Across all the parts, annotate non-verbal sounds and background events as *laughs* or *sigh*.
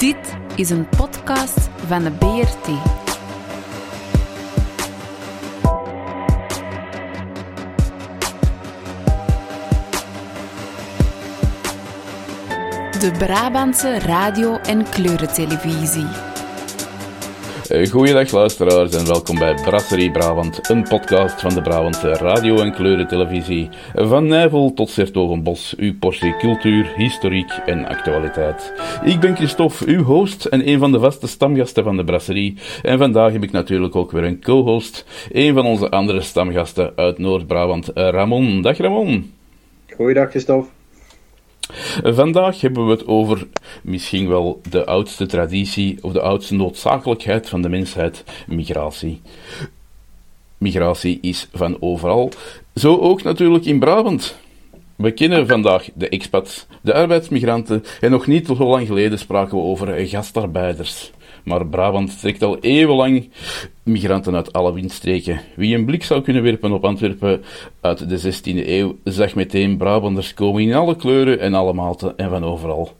Dit is een podcast van de BRT. De Brabantse radio- en kleurentelevisie. Eh, Goeiedag luisteraars en welkom bij Brasserie Brabant, een podcast van de Brabantse radio- en kleurentelevisie. Van Nijvel tot Sertogenbos, uw portie cultuur, historiek en actualiteit. Ik ben Christophe, uw host en een van de vaste stamgasten van de Brasserie. En vandaag heb ik natuurlijk ook weer een co-host, een van onze andere stamgasten uit Noord-Brabant, Ramon. Dag Ramon. Goeiedag Christophe. Vandaag hebben we het over misschien wel de oudste traditie of de oudste noodzakelijkheid van de mensheid, migratie. Migratie is van overal, zo ook natuurlijk in Brabant. We kennen vandaag de expats, de arbeidsmigranten en nog niet zo lang geleden spraken we over gastarbeiders. Maar Brabant trekt al eeuwenlang migranten uit alle windstreken. Wie een blik zou kunnen werpen op Antwerpen uit de 16e eeuw, zag meteen Brabanders komen in alle kleuren en alle maten en van overal.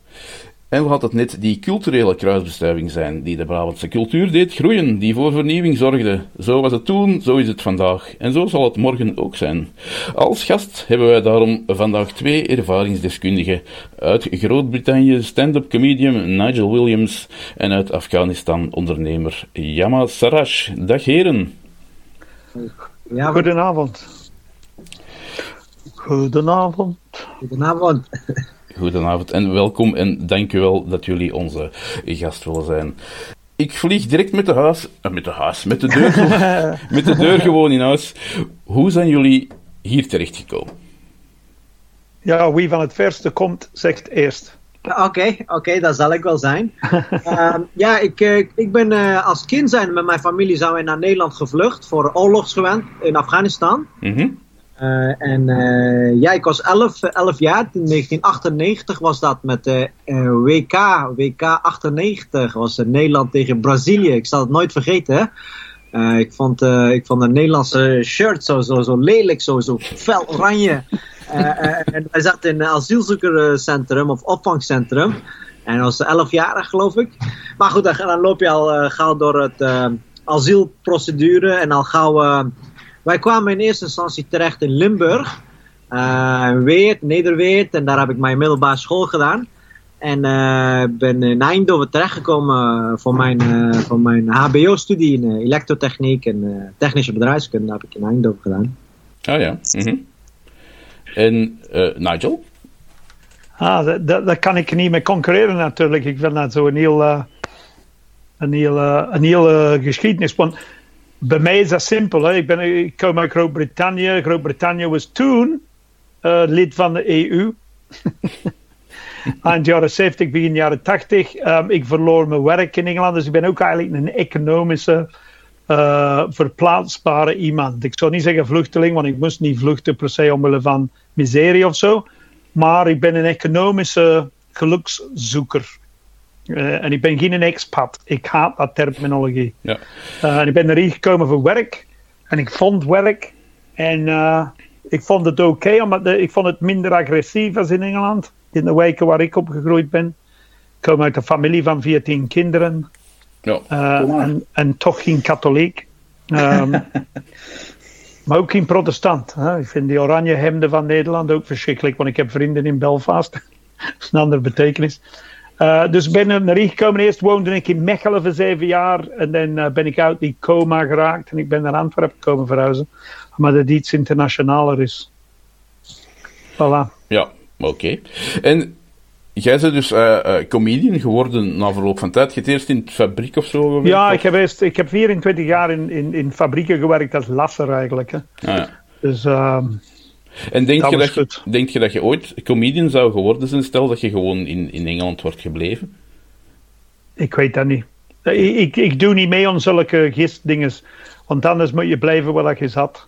En laat het net die culturele kruisbestuiving zijn die de Brabantse cultuur deed groeien, die voor vernieuwing zorgde. Zo was het toen, zo is het vandaag en zo zal het morgen ook zijn. Als gast hebben wij daarom vandaag twee ervaringsdeskundigen uit Groot-Brittannië, stand-up comedian Nigel Williams en uit Afghanistan ondernemer Yama Sarash. Dag heren. Ja, Goedenavond. Goedenavond. Goedenavond. Goedenavond en welkom en dank u wel dat jullie onze gast willen zijn. Ik vlieg direct met de huis, uh, met de huis, met de deur, *laughs* met de deur gewoon in huis. Hoe zijn jullie hier terechtgekomen? Ja, wie van het verste komt, zegt eerst. Oké, oké, okay, dat zal ik wel zijn. uh, *laughs* ja, ik, uh, ik ben uh, als kind zijn met mijn familie zijn wij naar Nederland gevlucht voor oorlogsgewend in Afghanistan. Mm -hmm. Uh, en uh, ja, ik was 11, 11 jaar. In 1998 was dat met de WK. WK 98 was Nederland tegen Brazilië. Ik zal het nooit vergeten. Ik, vond, ik vond de Nederlandse shirt zo, zo, zo lelijk, zo, zo fel oranje. en wij zaten in een asielzoekerscentrum of opvangcentrum. En dat was 11-jarig, geloof ik. Maar goed, dan, dan loop je al gauw door het asielprocedure en al gauw. Wij kwamen in eerste instantie terecht in Limburg, uh, Weert, Nederweert, en daar heb ik mijn middelbare school gedaan. En uh, ben in Eindhoven terechtgekomen voor mijn, uh, voor mijn HBO-studie in elektrotechniek en technische bedrijfskunde heb ik in Eindhoven gedaan. Ah ja. Mm -hmm. En Nigel? Ah, dat, dat, dat, kan ik niet mee concurreren natuurlijk. Ik vind dat zo een heel, een heel, een heel geschiedenis. Want bij mij is dat simpel. Hè. Ik, ben, ik kom uit Groot-Brittannië. Groot-Brittannië was toen uh, lid van de EU. *laughs* Eind jaren 70, begin jaren 80. Um, ik verloor mijn werk in Engeland. Dus ik ben ook eigenlijk een economische, uh, verplaatsbare iemand. Ik zou niet zeggen vluchteling, want ik moest niet vluchten per se omwille van miserie of zo. Maar ik ben een economische gelukszoeker. Uh, en ik ben geen expat. Ik haat dat terminologie. Ja. Uh, en ik ben erin gekomen voor werk. En ik vond werk. En uh, ik vond het oké, okay, omdat de, ik vond het minder agressief als in Engeland. In de wijken waar ik opgegroeid ben. Ik kom uit een familie van 14 kinderen. Ja. En, en, toch geen katholiek. Um, *laughs* maar ook geen protestant. Hè. Ik vind die oranje hemden van Nederland ook verschrikkelijk. Want ik heb vrienden in Belfast. *laughs* dat is een andere betekenis. Uh, dus ben er naar gekomen. Eerst woonde ik in Mechelen voor zeven jaar. En dan uh, ben ik uit die coma geraakt. En ik ben naar Antwerpen komen verhuizen. Maar dat iets internationaler is. Voilà. Ja, oké. Okay. En jij bent dus uh, comedian geworden na verloop van tijd. Je hebt eerst in het fabriek of zo gewerkt? Ja, ik heb, eerst, ik heb 24 jaar in, in, in fabrieken gewerkt als lasser eigenlijk. Hè. Ah, ja. Dus... ehm, En denk, Dat je dat, je, denk je dat je ooit comedian zou geworden zijn, stel dat je gewoon in, in Engeland wordt gebleven? Ik weet dat niet. Ik, ik, ik doe niet mee aan zulke gistdingen. Want anders moet je blijven waar je zat.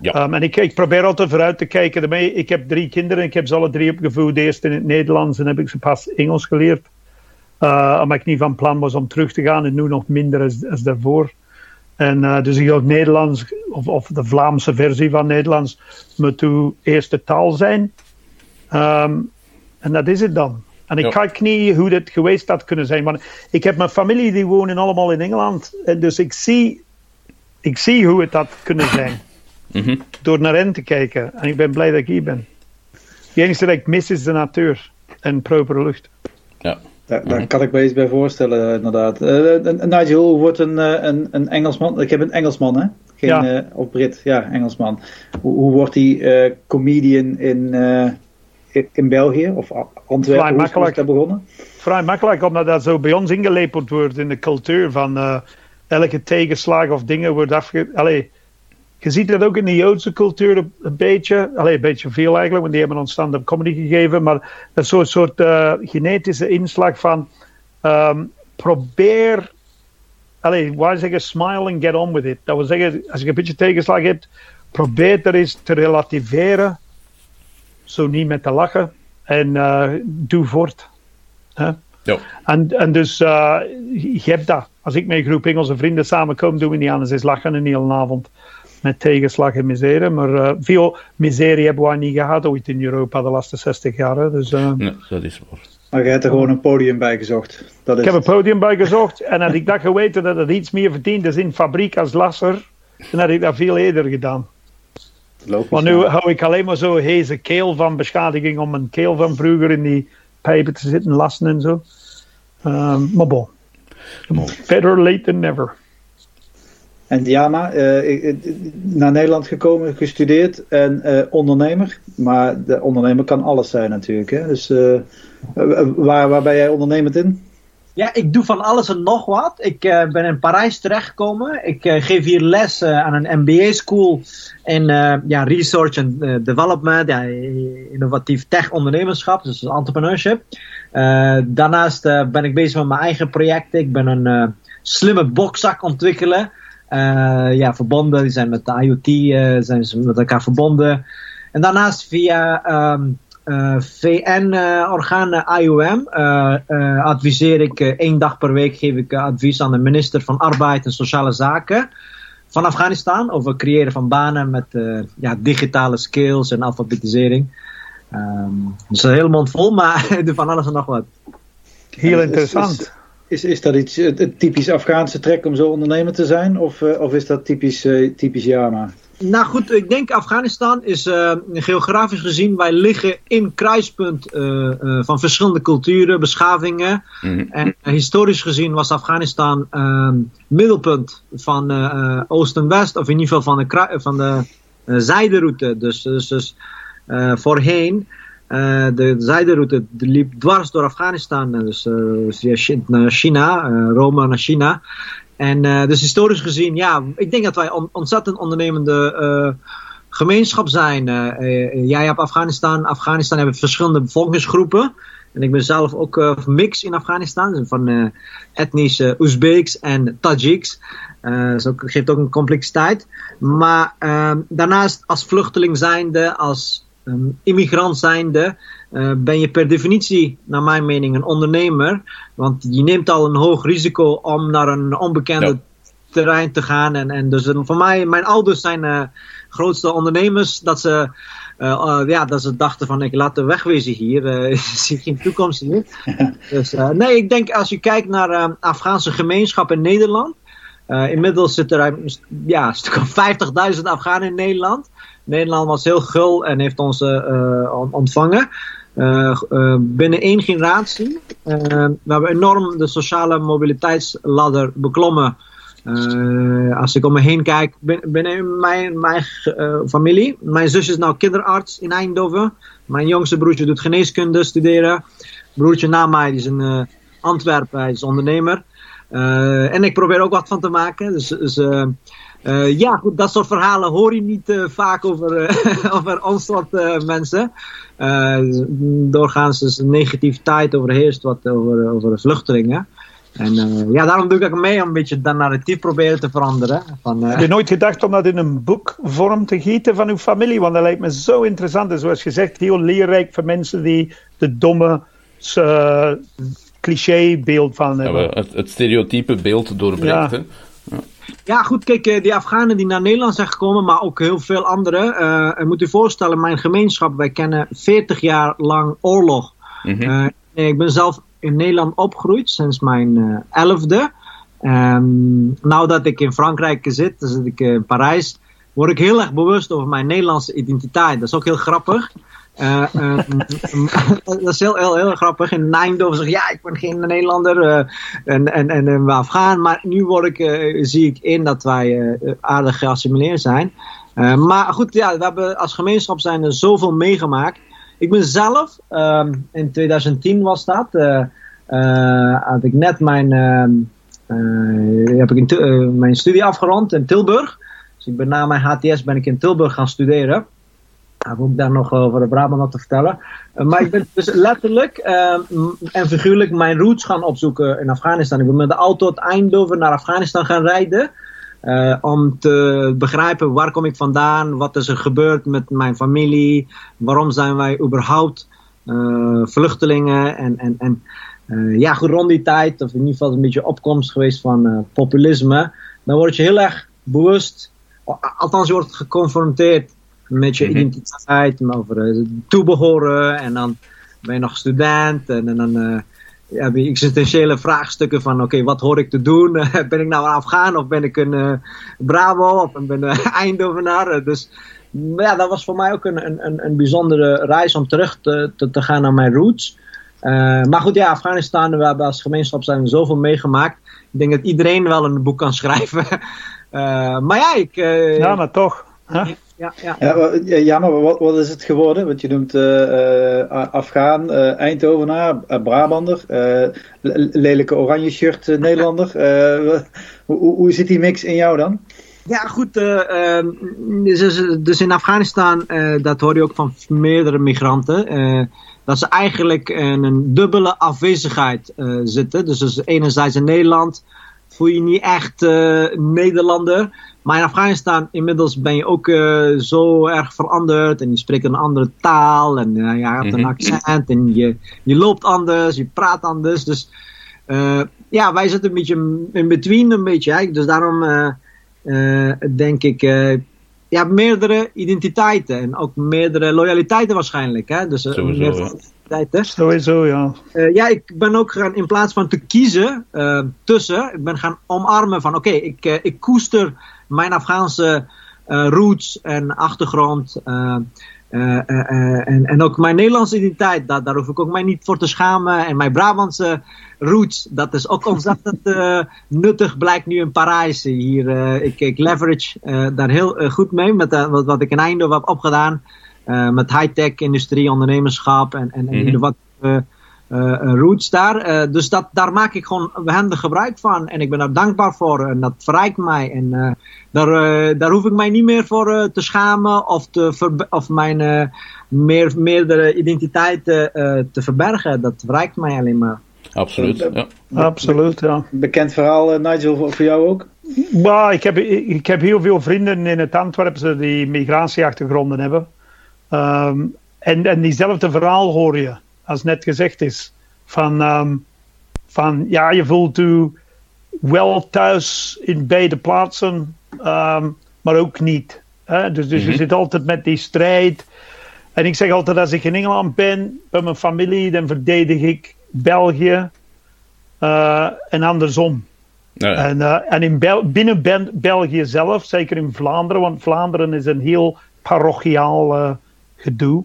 Ja. Um, en ik, ik probeer altijd vooruit te kijken. Daarmee, ik heb drie kinderen. Ik heb ze alle drie opgevoed. Eerst in het Nederlands en heb ik ze pas Engels geleerd. Uh, omdat ik niet van plan was om terug te gaan. En nu nog minder als, als daarvoor. En uh, dus ik dacht Nederlands, of, of de Vlaamse versie van Nederlands, moet uw eerste taal zijn. Um, en dat is het dan. En ik Ja. kijk niet hoe dat geweest had kunnen zijn. Want ik heb mijn familie die wonen allemaal in Engeland. En dus ik zie, ik zie hoe het had kunnen zijn. *laughs* Mhm. Door naar hen te kijken. En ik ben blij dat ik hier ben. Het enige dat ik mis is de natuur. En propere lucht. Ja. Daar, daar kan ik me iets bij voorstellen, inderdaad. Eh, eh, Nigel hoe wordt een, eh, een, een Engelsman. Ik heb een Engelsman, hè? Geen, Ja. eh, of Brit, ja, Engelsman. Hoe, hoe wordt die eh, comedian in, eh, in, België of Vrij Antwerpen? Is- dat begonnen? Vrij makkelijk, omdat dat zo bij ons ingelepeld wordt in de cultuur. Van eh, elke tegenslag of dingen wordt afge... Allee, je ziet dat ook in de Joodse cultuur een, een beetje. Allee, een beetje veel eigenlijk, want die hebben ons stand-up comedy gegeven. Maar dat is zo'n soort eh, genetische inslag van... ehm, probeer... Allee, wij zeggen smile and get on with it. Dat wil zeggen, als je een beetje tegenslag hebt, probeer er eens te relativeren. Zo niet met te lachen. En eh, doe voort. Ja. En, en dus, eh, je hebt dat. Als ik met een groep Engelse vrienden samenkom, doen we niet anders is lachen een hele avond. Met tegenslag en miserie. Maar eh, veel miserie hebben wij niet gehad ooit in Europa de laatste 60 jaar. hè. Dus, eh, Nee, dat is waar. Maar je hebt er gewoon een podium bij gezocht. Dat is ik heb een podium bij gezocht. En had ik dat geweten dat het iets meer verdient is in fabriek als lasser, dan had ik dat veel eerder gedaan. Logisch, Maar nu ja. hou ik alleen maar zo heze keel van beschadiging om mijn keel van vroeger in die pijpen te zitten lassen en zo. Ehm, maar bon. Better late than never. En Diana, eh, naar Nederland gekomen, gestudeerd en eh, ondernemer. Maar de ondernemer kan alles zijn natuurlijk. Hè? Dus eh, waar, waar ben jij ondernemend in? Ja, ik doe van alles en nog wat. Ik ben in Parijs terechtgekomen. Ik geef hier les aan een MBA-school in ja, research eh, development, innovatief tech-ondernemerschap, dus entrepreneurship. Daarnaast ben ik bezig met mijn eigen projecten. Ik ben een slimme boxzak ontwikkelen. Eh, ja, verbonden, die zijn met de IoT, eh, zijn ze met elkaar verbonden. En daarnaast via ehm, IOM eh, eh, adviseer ik één dag per week geef ik advies aan de minister van Arbeid en Sociale Zaken van Afghanistan over het creëren van banen met eh, ja, digitale skills en alfabetisering. Ehm dus een hele mond vol, maar ik *laughs* doe van alles en nog wat. Heel Is- interessant. Is, is dat iets eh, typisch Afghaanse trek om zo ondernemer te zijn? Of, eh, of is dat typisch, eh, typisch Jama? Nou goed, ik denk Afghanistan is eh, geografisch gezien, wij liggen in kruispunt eh, eh, van verschillende culturen, beschavingen. Mhm. En historisch gezien was Afghanistan ehm, middelpunt van eh, eh, Oost en West, of in ieder geval van de, van de eh, zijderoute. Dus, dus, dus eh, voorheen, eh, de zijderoute liep dwars door Afghanistan, eh, dus eh, via naar China, Rome naar China. En dus historisch gezien, ja, ik denk dat wij on- ontzettend ondernemende gemeenschap zijn. Jij hebt Afghanistan, Afghanistan hebben verschillende bevolkingsgroepen. En ik ben zelf ook eh, mix in Afghanistan, dus van eh, etnische Oezbeeks en Tajiks. Eh dat geeft ook een complexiteit. Maar ehm, daarnaast als vluchteling zijnde, als ehm, immigrant zijnde, eh, ben je per definitie, naar mijn mening, een ondernemer. Want je neemt al een hoog risico om naar een onbekende Ja. terrein te gaan. En, en dus eh, voor mij, mijn ouders zijn eh, grootste ondernemers. Dat ze, ja, dat ze dachten van ik laat de wegwezen hier. *laughs* Ik zie geen toekomst hier. *laughs* dus, nee, ik denk als je kijkt naar eh, Afghaanse gemeenschap in Nederland. inmiddels zit er ja, een stuk of 50.000 Afghanen in Nederland. Nederland was heel gul en heeft ons eh, on- ontvangen. Eh, eh, binnen één generatie. Eh, we hebben enorm de sociale mobiliteitsladder beklommen. Als ik om me heen kijk, bin- binnen mijn, mijn familie. Mijn zusje is nou kinderarts in Eindhoven. Mijn jongste broertje doet geneeskunde studeren. Broertje na mij is in Antwerpen, hij is ondernemer. En ik probeer ook wat van te maken. Dus, dus eh, ja, goed, dat soort verhalen hoor je niet eh, vaak over, eh, *laughs* over ons soort eh, mensen. Eh, doorgaans is negativiteit overheerst wat over, over vluchtelingen. En eh, ja, daarom doe ik ook mee om een beetje dat narratief proberen te veranderen. Van, Heb je nooit gedacht om dat in een boekvorm te gieten van uw familie? Want dat lijkt me zo interessant. En zoals gezegd, heel leerrijk voor mensen die de domme uh, clichébeeld van hebben. het, het stereotype beeld doorbreekt. Ja. Ja, goed, kijk, eh, die Afghanen die naar Nederland zijn gekomen, maar ook heel veel anderen. je moet u voorstellen, mijn gemeenschap, wij kennen 40 jaar lang oorlog. Mhm. Eh, ik ben zelf in Nederland opgegroeid sinds mijn uh, elfde. Um, nou dat ik in Frankrijk zit, dus zit ik in Parijs, word ik heel erg bewust over mijn Nederlandse identiteit. Dat is ook heel grappig. Uh, uh, *laughs* dat is heel, heel, grappig. In Eindhoven zeg ja, ik ben geen Nederlander uh, en, en, en, en Afghaan. Maar nu word ik, zie ik in dat wij aardig geassimileerd zijn. maar goed, ja, we hebben als gemeenschap zijn er zoveel meegemaakt. Ik ben zelf, ehm, in 2010 was dat, had ik net mijn, ehm, heb ik mijn studie afgerond in Tilburg. Dus ik ben na mijn HTS ben ik in Tilburg gaan studeren. Heb ik daar nog over de Brabant te vertellen. Uh, maar ik ben dus *laughs* letterlijk uh, en figuurlijk mijn roots gaan opzoeken in Afghanistan. Ik ben met de auto uit Eindhoven naar Afghanistan gaan rijden. Uh, om te begrijpen waar kom ik vandaan, wat is er gebeurd met mijn familie, waarom zijn wij überhaupt vluchtelingen. En, en, en ja, rond die tijd, of in ieder geval een beetje opkomst geweest van populisme, dan word je heel erg bewust, althans je wordt geconfronteerd met je mhm. identiteit, over uh, toebehoren. En dan ben je nog student. En, en dan uh, heb je existentiële vraagstukken van: oké, wat hoor ik te doen? *laughs* ben ik nou een Afghaan of ben ik een uh, Bravo of ben ik een *laughs* Eindhovenaar? dus ja, dat was voor mij ook een, een, een bijzondere reis om terug te, te, te gaan naar mijn roots. maar goed, ja, Afghanistan, we hebben als gemeenschap zijn zoveel meegemaakt. Ik denk dat iedereen wel een boek kan *laughs* schrijven. maar ja, ik. ja, maar toch ja, ja. Ja, ja, maar wat, wat is het geworden? Want je noemt uh, Afghaan, uh, Eindhovenaar, Brabander, lelijke oranje shirt Nederlander. *laughs* hoe, hoe zit die mix in jou dan? Ja, goed. Ehm, dus, dus, in Afghanistan, dat hoor je ook van meerdere migranten, dat ze eigenlijk in een dubbele afwezigheid zitten. Dus, dus enerzijds in Nederland voel je niet echt Nederlander. Maar in Afghanistan inmiddels ben je ook uh, zo erg veranderd. En je spreekt een andere taal. En uh, je hebt een mhm. accent. En je, je loopt anders. Je praat anders. Dus uh, ja, wij zitten een beetje in between een beetje. Hè? Dus daarom denk ik... ja, meerdere identiteiten. En ook meerdere loyaliteiten waarschijnlijk. Hè? Dus, Sowieso, Sowieso, ja. Uh, ja, ik ben ook gaan, in plaats van te kiezen uh, tussen, ik ben gaan omarmen van, oké, okay, ik, uh, ik koester mijn Afghaanse roots en achtergrond. En, en ook mijn Nederlandse identiteit, daar, daar hoef ik ook mij niet voor te schamen. En mijn Brabantse roots, dat is ook ontzettend nuttig, blijkt nu in Parijs. Hier, ik, ik leverage daar heel goed mee met wat, wat ik in Eindhoven heb opgedaan. Met high-tech industrie, ondernemerschap en, en, en mm -hmm. wat uh, roots daar. Uh, dus dat, daar maak ik gewoon handig gebruik van. En ik ben daar dankbaar voor. En dat verrijkt mij. En uh, daar, daar hoef ik mij niet meer voor te schamen of, te of mijn meer, meerdere identiteiten te verbergen. Dat verrijkt mij alleen maar. Absoluut, ja. Absoluut, ja. Bekend verhaal, Nigel, voor jou ook? Bah, ik, heb, ik heb heel veel vrienden in het Antwerpse die migratieachtergronden hebben. Um, en, en diezelfde verhaal hoor je als net gezegd is. Van, um, van ja, je voelt u wel thuis in beide plaatsen, um, maar ook niet. Hè? Dus, dus mm -hmm. je zit altijd met die strijd. En ik zeg altijd, als ik in Engeland ben, bij mijn familie, dan verdedig ik België uh, en andersom. Ja. En, uh, en in Bel binnen ben België zelf, zeker in Vlaanderen, want Vlaanderen is een heel parochiaal uh, gedoe.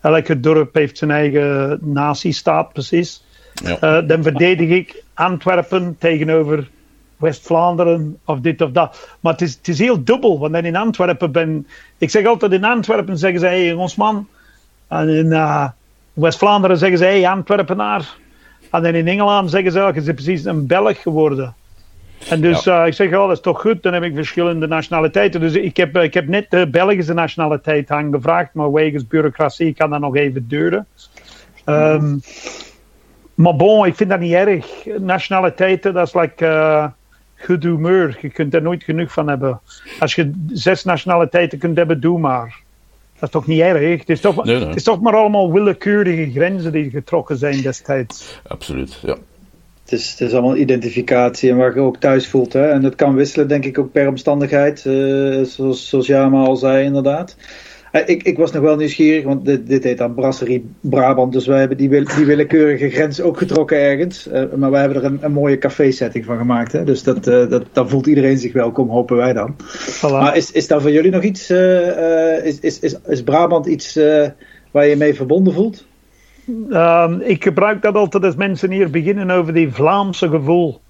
Elke dorp heeft zijn eigen nazistaat, precies. Ja. Uh, dan verdedig ik Antwerpen tegenover West-Vlaanderen of dit of dat. Maar het is, het is heel dubbel, want dan in Antwerpen ben... Ik zeg altijd, in Antwerpen zeggen ze, hey, ons man. En in uh, West-Vlaanderen zeggen ze, hey, Antwerpenaar. En dan in Engeland zeggen ze, oh, je bent precies een Belg geworden. En dus ja. uh, ik zeg, oh, dat is toch goed, dan heb ik verschillende nationaliteiten. Dus ik heb, ik heb net de Belgische nationaliteit aangevraagd, maar wegens bureaucratie kan dat nog even duren. Um, maar bon, ik vind dat niet erg. Nationaliteiten, dat is like uh, goed humeur. Je kunt er nooit genoeg van hebben. Als je zes nationaliteiten kunt hebben, doe maar. Dat is toch niet erg? Het is toch, nee, nee. Het is toch maar allemaal willekeurige grenzen die getrokken zijn destijds. Absoluut, ja. Het is, het is allemaal identificatie en waar je ook thuis voelt. Hè? En dat kan wisselen, denk ik, ook per omstandigheid. Uh, zoals, zoals Jama al zei, inderdaad. Eh, ik, ik was nog wel nieuwsgierig, want dit, dit heet dan Brasserie Brabant. Dus wij hebben die, wil- die willekeurige grens ook getrokken ergens. Eh, maar wij hebben er een, een mooie café-setting van gemaakt. Hè? Dus dat, eh, dat, dan voelt iedereen zich welkom, hopen wij dan. Voilà. Maar is, is daar voor jullie nog iets? eh, eh, is, is, is, is Brabant iets eh, waar je mee verbonden voelt? Ehm, ik gebruik dat altijd als mensen hier beginnen over die Vlaamse gevoel.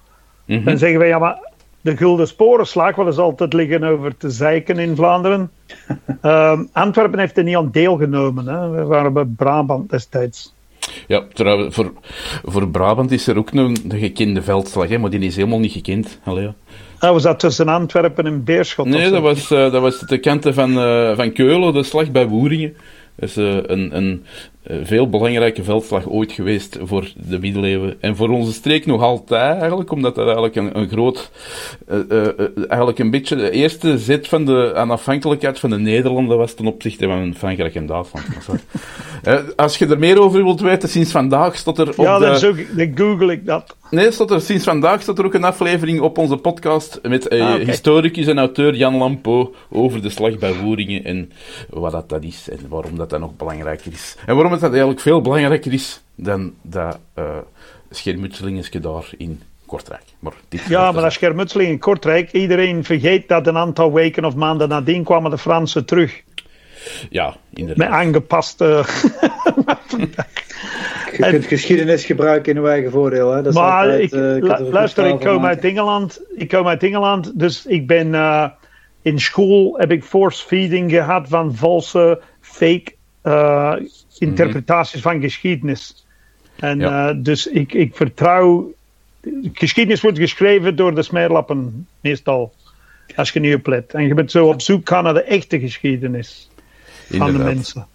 Mhm. Dan zeggen wij, ja, maar de Gulden Sporenslag, wat is altijd liggen over te zeiken in Vlaanderen. *laughs* Ehm, Antwerpen heeft er niet aan deelgenomen. Hè. We waren bij Brabant destijds. Ja, trouwens, voor, voor Brabant is er ook een, een gekende veldslag, hè, maar die is helemaal niet gekend. Allee, ja. Dat was dat tussen Antwerpen en Beerschot? Nee, dat was, eh, dat was de kanten van, eh, van Keulen, de slag bij Woeringen. Dat is eh, een, een veel belangrijke veldslag ooit geweest voor de middeleeuwen. En voor onze streek nog altijd eigenlijk, omdat dat eigenlijk een, een groot, eh, eh, eh, eigenlijk een beetje de eerste zet van de onafhankelijkheid van de Nederlanden was ten opzichte van Frankrijk en Duitsland. *laughs* Eh, als je er meer over wilt weten, sinds vandaag staat er op Ja, de... dan, zoek, dan google ik dat. Nee, staat er, sinds vandaag staat er ook een aflevering op onze podcast met eh, Ah, historicus en auteur Jan Lampo over de slag bij Woeringen en wat dat, dat is en waarom dat, dat nog belangrijker is. En waarom het dat eigenlijk veel belangrijker is dan dat uh, schermutselingetje daar in Kortrijk. Maar dit Ja, maar dat schermutseling in Kortrijk, iedereen vergeet dat een aantal weken of maanden nadien kwamen de Fransen terug. Ja, inderdaad. Met aangepaste... *laughs* Je kunt geschiedenis gebruiken in uw eigen voordeel. Hè? Dat is maar altijd, ik, eh, er luister, ik kom uit Engeland. Ik kom uit Engeland, dus ik ben eh, in school heb ik force feeding gehad van valse, fake eh, interpretaties van geschiedenis. En Ja. eh, dus ik, ik vertrouw. Geschiedenis wordt geschreven door de smeerlappen, meestal. Als je niet oplet. En je bent zo op zoek gaan naar de echte geschiedenis van de mensen.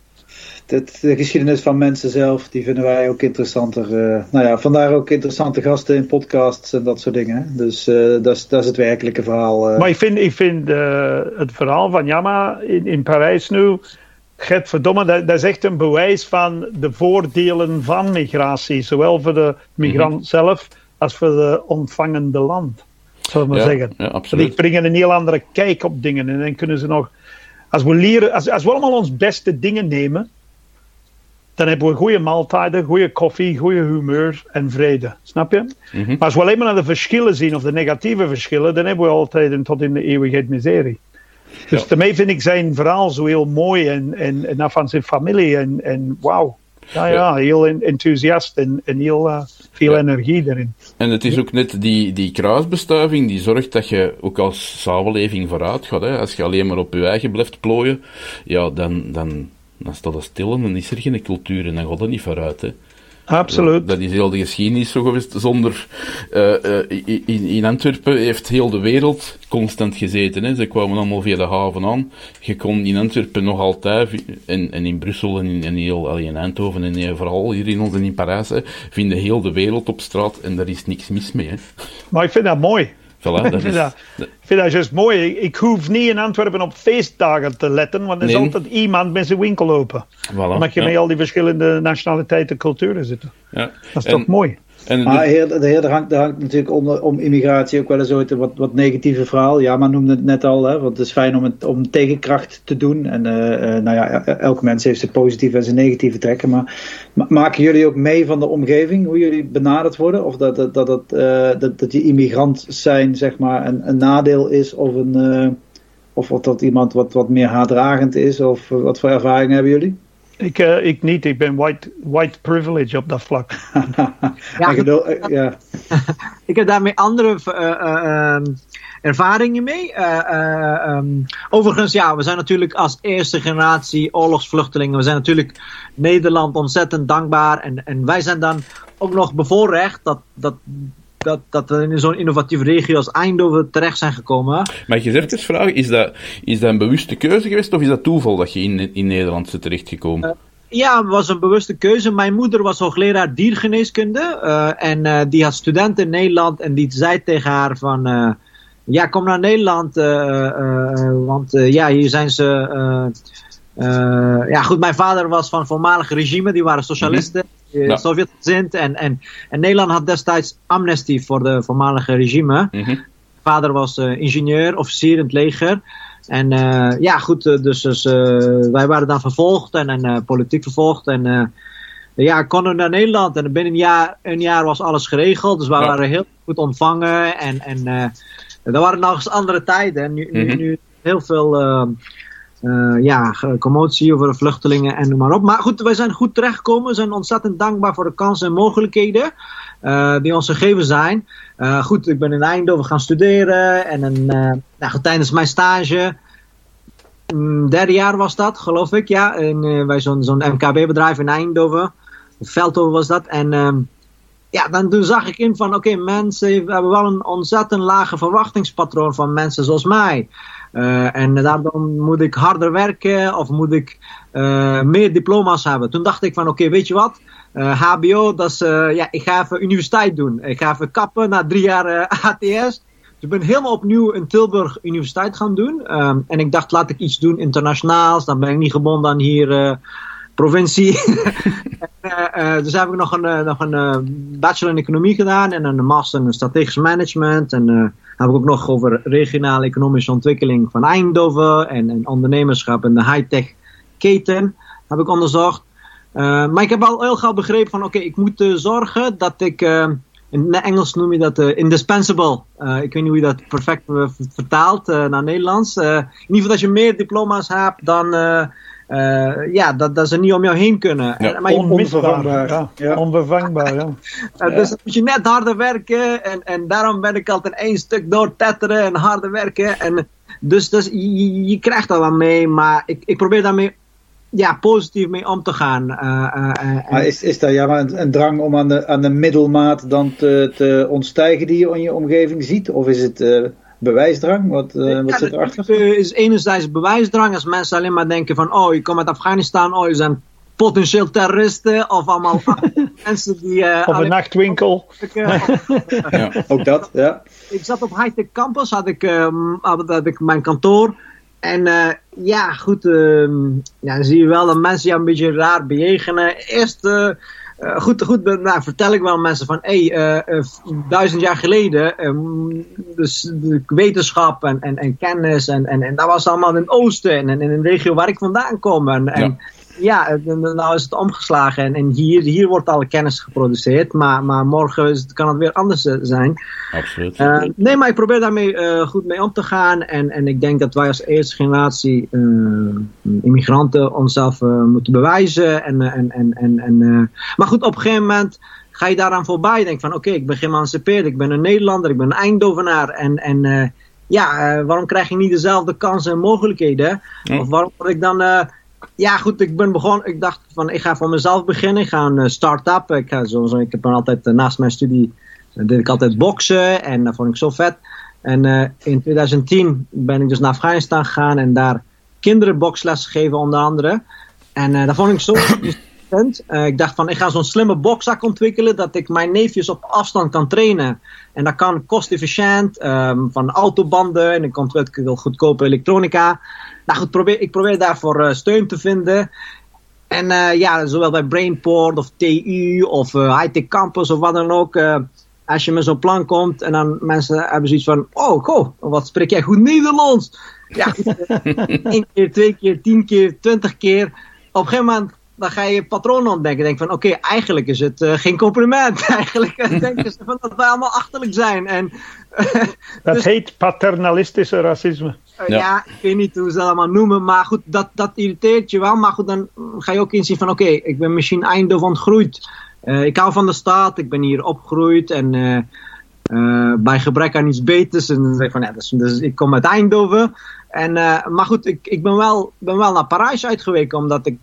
De, de geschiedenis van mensen zelf, die vinden wij ook interessanter. eh, nou ja, vandaar ook interessante gasten in podcasts en dat soort dingen. Dus eh, dat, is, dat is het werkelijke verhaal. eh. Maar ik vind, ik vind het verhaal van Jamma in, in Parijs nu. Verdomme, dat, dat is echt een bewijs van de voordelen van migratie. Zowel voor de migrant zelf als voor de ontvangende land. Zullen we maar zeggen. ja, absoluut. die brengen een heel andere kijk op dingen. En dan kunnen ze nog. Als we, leren, als, als we allemaal ons beste dingen nemen. Dan hebben we goede maaltijden, goede koffie, goede humeur en vrede. Snap je? Mhm. Maar als we alleen maar naar de verschillen zien, of de negatieve verschillen, dan hebben we altijd een tot in de eeuwigheid miserie. Dus Ja. daarmee vind ik zijn verhaal zo heel mooi en, en, en van zijn familie. En, en wauw. Ja, ja, heel en- enthousiast en, en heel eh, veel Ja. energie erin. En het is ook net die, die kruisbestuiving die zorgt dat je ook als samenleving vooruit gaat. Hè. Als je alleen maar op je eigen blijft plooien, ja, dan, dan, dan staat dat stil en dan is er geen cultuur en dan gaat dat niet vooruit. Hè. Absoluut. Dat is heel de geschiedenis zo geweest. Zonder, eh, eh, in, in Antwerpen heeft heel de wereld constant gezeten. Hè. Ze kwamen allemaal via de haven aan. Je kon in Antwerpen nog altijd, en, en in Brussel en in, en heel, allee, in Eindhoven en eh, vooral hier in ons en in Parijs, hè, vinden heel de wereld op straat en daar is niks mis mee. Hè. Maar ik vind dat mooi. Voilà, ik, dat vind *laughs* is, dat, ik vind dat juist mooi. Ik, hoef niet in Antwerpen op feestdagen te letten, want er is Nee. altijd iemand met zijn winkel open. voilà, je ja, met al die verschillende nationaliteiten en culturen zitten. ja. Dat is En- toch mooi? En Maar de- heer, de heer, er, hangt, er hangt natuurlijk om, om immigratie ook wel eens ooit een wat, wat negatieve verhaal. Ja, maar noemde het net al, hè, want het is fijn om, het, om tegenkracht te doen. En eh, nou ja, elk mens heeft zijn positieve en zijn negatieve trekken. Maar ma- maken jullie ook mee van de omgeving, hoe jullie benaderd worden? Of dat, dat, dat, dat, eh, dat, dat die immigrant zijn, zeg maar, een, een nadeel is of een... of of dat iemand wat, wat meer haatdragend is, of wat voor ervaring hebben jullie? Ik, eh, ik niet. Ik ben white, white privilege op dat vlak. *laughs* Gedul- eh, ja. *laughs* Ik heb daarmee andere eh, eh, ehm, ervaringen mee. Eh, eh, ehm, overigens, ja, we zijn natuurlijk als eerste generatie oorlogsvluchtelingen. We zijn natuurlijk Nederland ontzettend dankbaar. En, en wij zijn dan ook nog bevoorrecht dat, dat, dat, dat we in zo'n innovatieve regio als Eindhoven terecht zijn gekomen. Mag je eens even vragen, is dat, is dat een bewuste keuze geweest of is dat toeval dat je in, in Nederland bent terechtgekomen? Ja, het was een bewuste keuze. Mijn moeder was hoogleraar diergeneeskunde. eh, en eh, die had studenten in Nederland. En die zei tegen haar van... eh, ja, kom naar Nederland. eh, eh, want eh, ja, hier zijn ze... eh, eh, ja, goed, mijn vader was van het voormalige regime. Die waren socialisten. eh, Ja. Sovjetgezind. En, en, en Nederland had destijds amnestie voor de voormalige regime. Mhm. vader was eh, ingenieur, officier in het leger. En ja, goed, dus, dus wij waren dan vervolgd en, en politiek vervolgd. En ja, ik kon naar Nederland en binnen een jaar, een jaar was alles geregeld. Dus we waren heel goed ontvangen. En, en er waren nog eens andere tijden. Nu, nu, mhm. nu heel veel uh, ja, commotie over vluchtelingen en noem maar op. Maar goed, wij zijn goed terechtgekomen. We zijn ontzettend dankbaar voor de kansen en mogelijkheden uh, die ons gegeven zijn. Uh, goed, ik ben in Eindhoven gaan studeren. En een, nou, tijdens mijn stage, um, derde jaar was dat, geloof ik. Ja, bij zo'n zo'n MKB-bedrijf in Eindhoven. Veldhoven was dat. En ehm, ja, dan toen zag ik in van, oké, mensen hebben wel een ontzettend lage verwachtingspatroon van mensen zoals mij. Uh, en daardoor moet ik harder werken of moet ik uh, meer diploma's hebben. Toen dacht ik van, oké, weet je wat? HBO, dat is, ja, ik ga even universiteit doen. Ik ga even kappen na drie jaar *laughs* ATS. Dus ik ben helemaal opnieuw in Tilburg universiteit gaan doen. Um, en ik dacht, laat ik iets doen internationaals. Dan ben ik niet gebonden aan hier provincie. *laughs* uh, dus heb ik nog een, uh, nog een bachelor in economie gedaan en een master in strategisch management. En heb ik ook nog over regionale economische ontwikkeling van Eindhoven en, en ondernemerschap en de high-tech keten heb ik onderzocht. maar ik heb al heel gauw begrepen van oké, ik moet zorgen dat ik, in Engels noem je dat indispensable. ik weet niet hoe je dat perfect vertaalt naar Nederlands. in ieder geval dat je meer diploma's hebt dan uh, ja, dat, dat ze niet om jou heen kunnen. Ja, maar onvervangbaar. Ja, ja. Onvervangbaar, ja. *laughs* dus dan moet je net harder werken. En, en daarom ben ik altijd één stuk doortetteren en harder werken. En dus, dus je, je krijgt dat wel mee. Maar ik, ik probeer daarmee ja, positief mee om te gaan. Uh, uh, maar is, is dat ja, maar een, een, drang om aan de, aan de middelmaat dan te, te ontstijgen die je in je omgeving ziet? Of is het bewijsdrang? Wat, uh, wat zit erachter? Het is enerzijds bewijsdrang. Als mensen alleen maar denken van, oh, je komt uit Afghanistan, oh, je zijn potentieel terroristen of allemaal *laughs* mensen die... Uh, of een nachtwinkel. *laughs* ja, ook dat, ja. Ik zat op Hightech Campus, had ik, um, had ik mijn kantoor. En uh, ja, goed, uh, ja, dan zie je wel dat mensen jou een beetje raar bejegenen. Eerst uh, goed, goed nou, vertel ik wel mensen van, hé, hey, uh, duizend jaar geleden, um, dus de wetenschap en, en, en kennis, en, en, en dat was allemaal in het oosten en, in de regio waar ik vandaan kom. En, en ja, nou is het omgeslagen en, en hier, hier wordt alle kennis geproduceerd, maar, maar morgen is het, kan het weer anders eh, zijn. Absoluut. Uh, nee, maar ik probeer daarmee uh, goed mee om te gaan en, en ik denk dat wij als eerste generatie uh, immigranten onszelf moeten bewijzen. En, en, en, en, en, maar goed, op een gegeven moment ga je daaraan voorbij. Denk van oké, ik ben geëmancipeerd, ik ben een Nederlander, ik ben een Eindhovenaar en, en ja, waarom krijg je niet dezelfde kansen en mogelijkheden? Of waarom word ik dan ja, goed, ik ben begonnen. Ik dacht van, ik ga voor mezelf beginnen. Ik ga een uh, start-up. Ik, ga zo, zo, ik heb altijd uh, naast mijn studie uh, deed ik altijd boksen en dat vond ik zo vet. En in 2010 ben ik dus naar Afghanistan gegaan en daar kinderen boksles gegeven onder andere. En dat vond ik zo *coughs* interessant. ik dacht van, ik ga zo'n slimme bokzak ontwikkelen dat ik mijn neefjes op afstand kan trainen. En dat kan kostefficiënt, um, van autobanden en ik veel goedkope elektronica. Nou goed, probeer, ik probeer daarvoor uh, steun te vinden. En uh, ja, zowel bij Brainport of TU of uh, Hightech Campus of wat dan ook. als je met zo'n plan komt en dan mensen hebben zoiets van: Oh, goh, wat spreek jij goed Nederlands? Ja, *laughs* één keer, twee keer, tien keer, twintig keer. Op een gegeven moment dan ga je patronen ontdekken. Denk van, oké, eigenlijk is het uh, geen compliment. *laughs* eigenlijk denken ze van dat we allemaal achterlijk zijn. En, *laughs* dat dus, heet paternalistische racisme. Uh, ja. ja. ik weet niet hoe ze dat allemaal noemen. Maar goed, dat, dat irriteert je wel. Maar goed, dan ga je ook inzien van, oké, ik ben misschien Eindhoven ontgroeid. Uh, ik hou van de stad, ik ben hier opgegroeid. En bij gebrek aan iets beters. En dan zeg ik van, ja, dus, dus ik kom uit Eindhoven. En, maar goed, ik, ik ben, wel, ben wel naar Parijs uitgeweken, omdat ik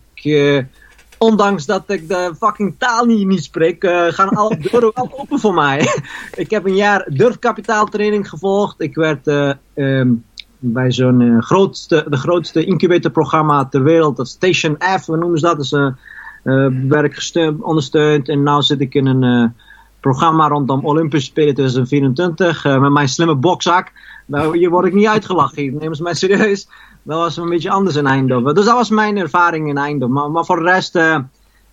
ondanks dat ik de fucking taal niet, niet spreek, gaan alle *laughs* deuren wel open voor mij. *laughs* ik heb een jaar durfkapitaaltraining gevolgd. Ik werd um, bij zo'n uh, grootste, de grootste incubatorprogramma ter wereld, dat Station F, we noemen ze dat. Dus werk ondersteund. En nu zit ik in een programma rondom Olympische Spelen 2024 met mijn slimme bokzak. Nou, hier word ik niet uitgelachen. Hier nemen ze mij serieus dat was een beetje anders in Eindhoven. Dus dat was mijn ervaring in Eindhoven. Maar, maar voor de rest, uh,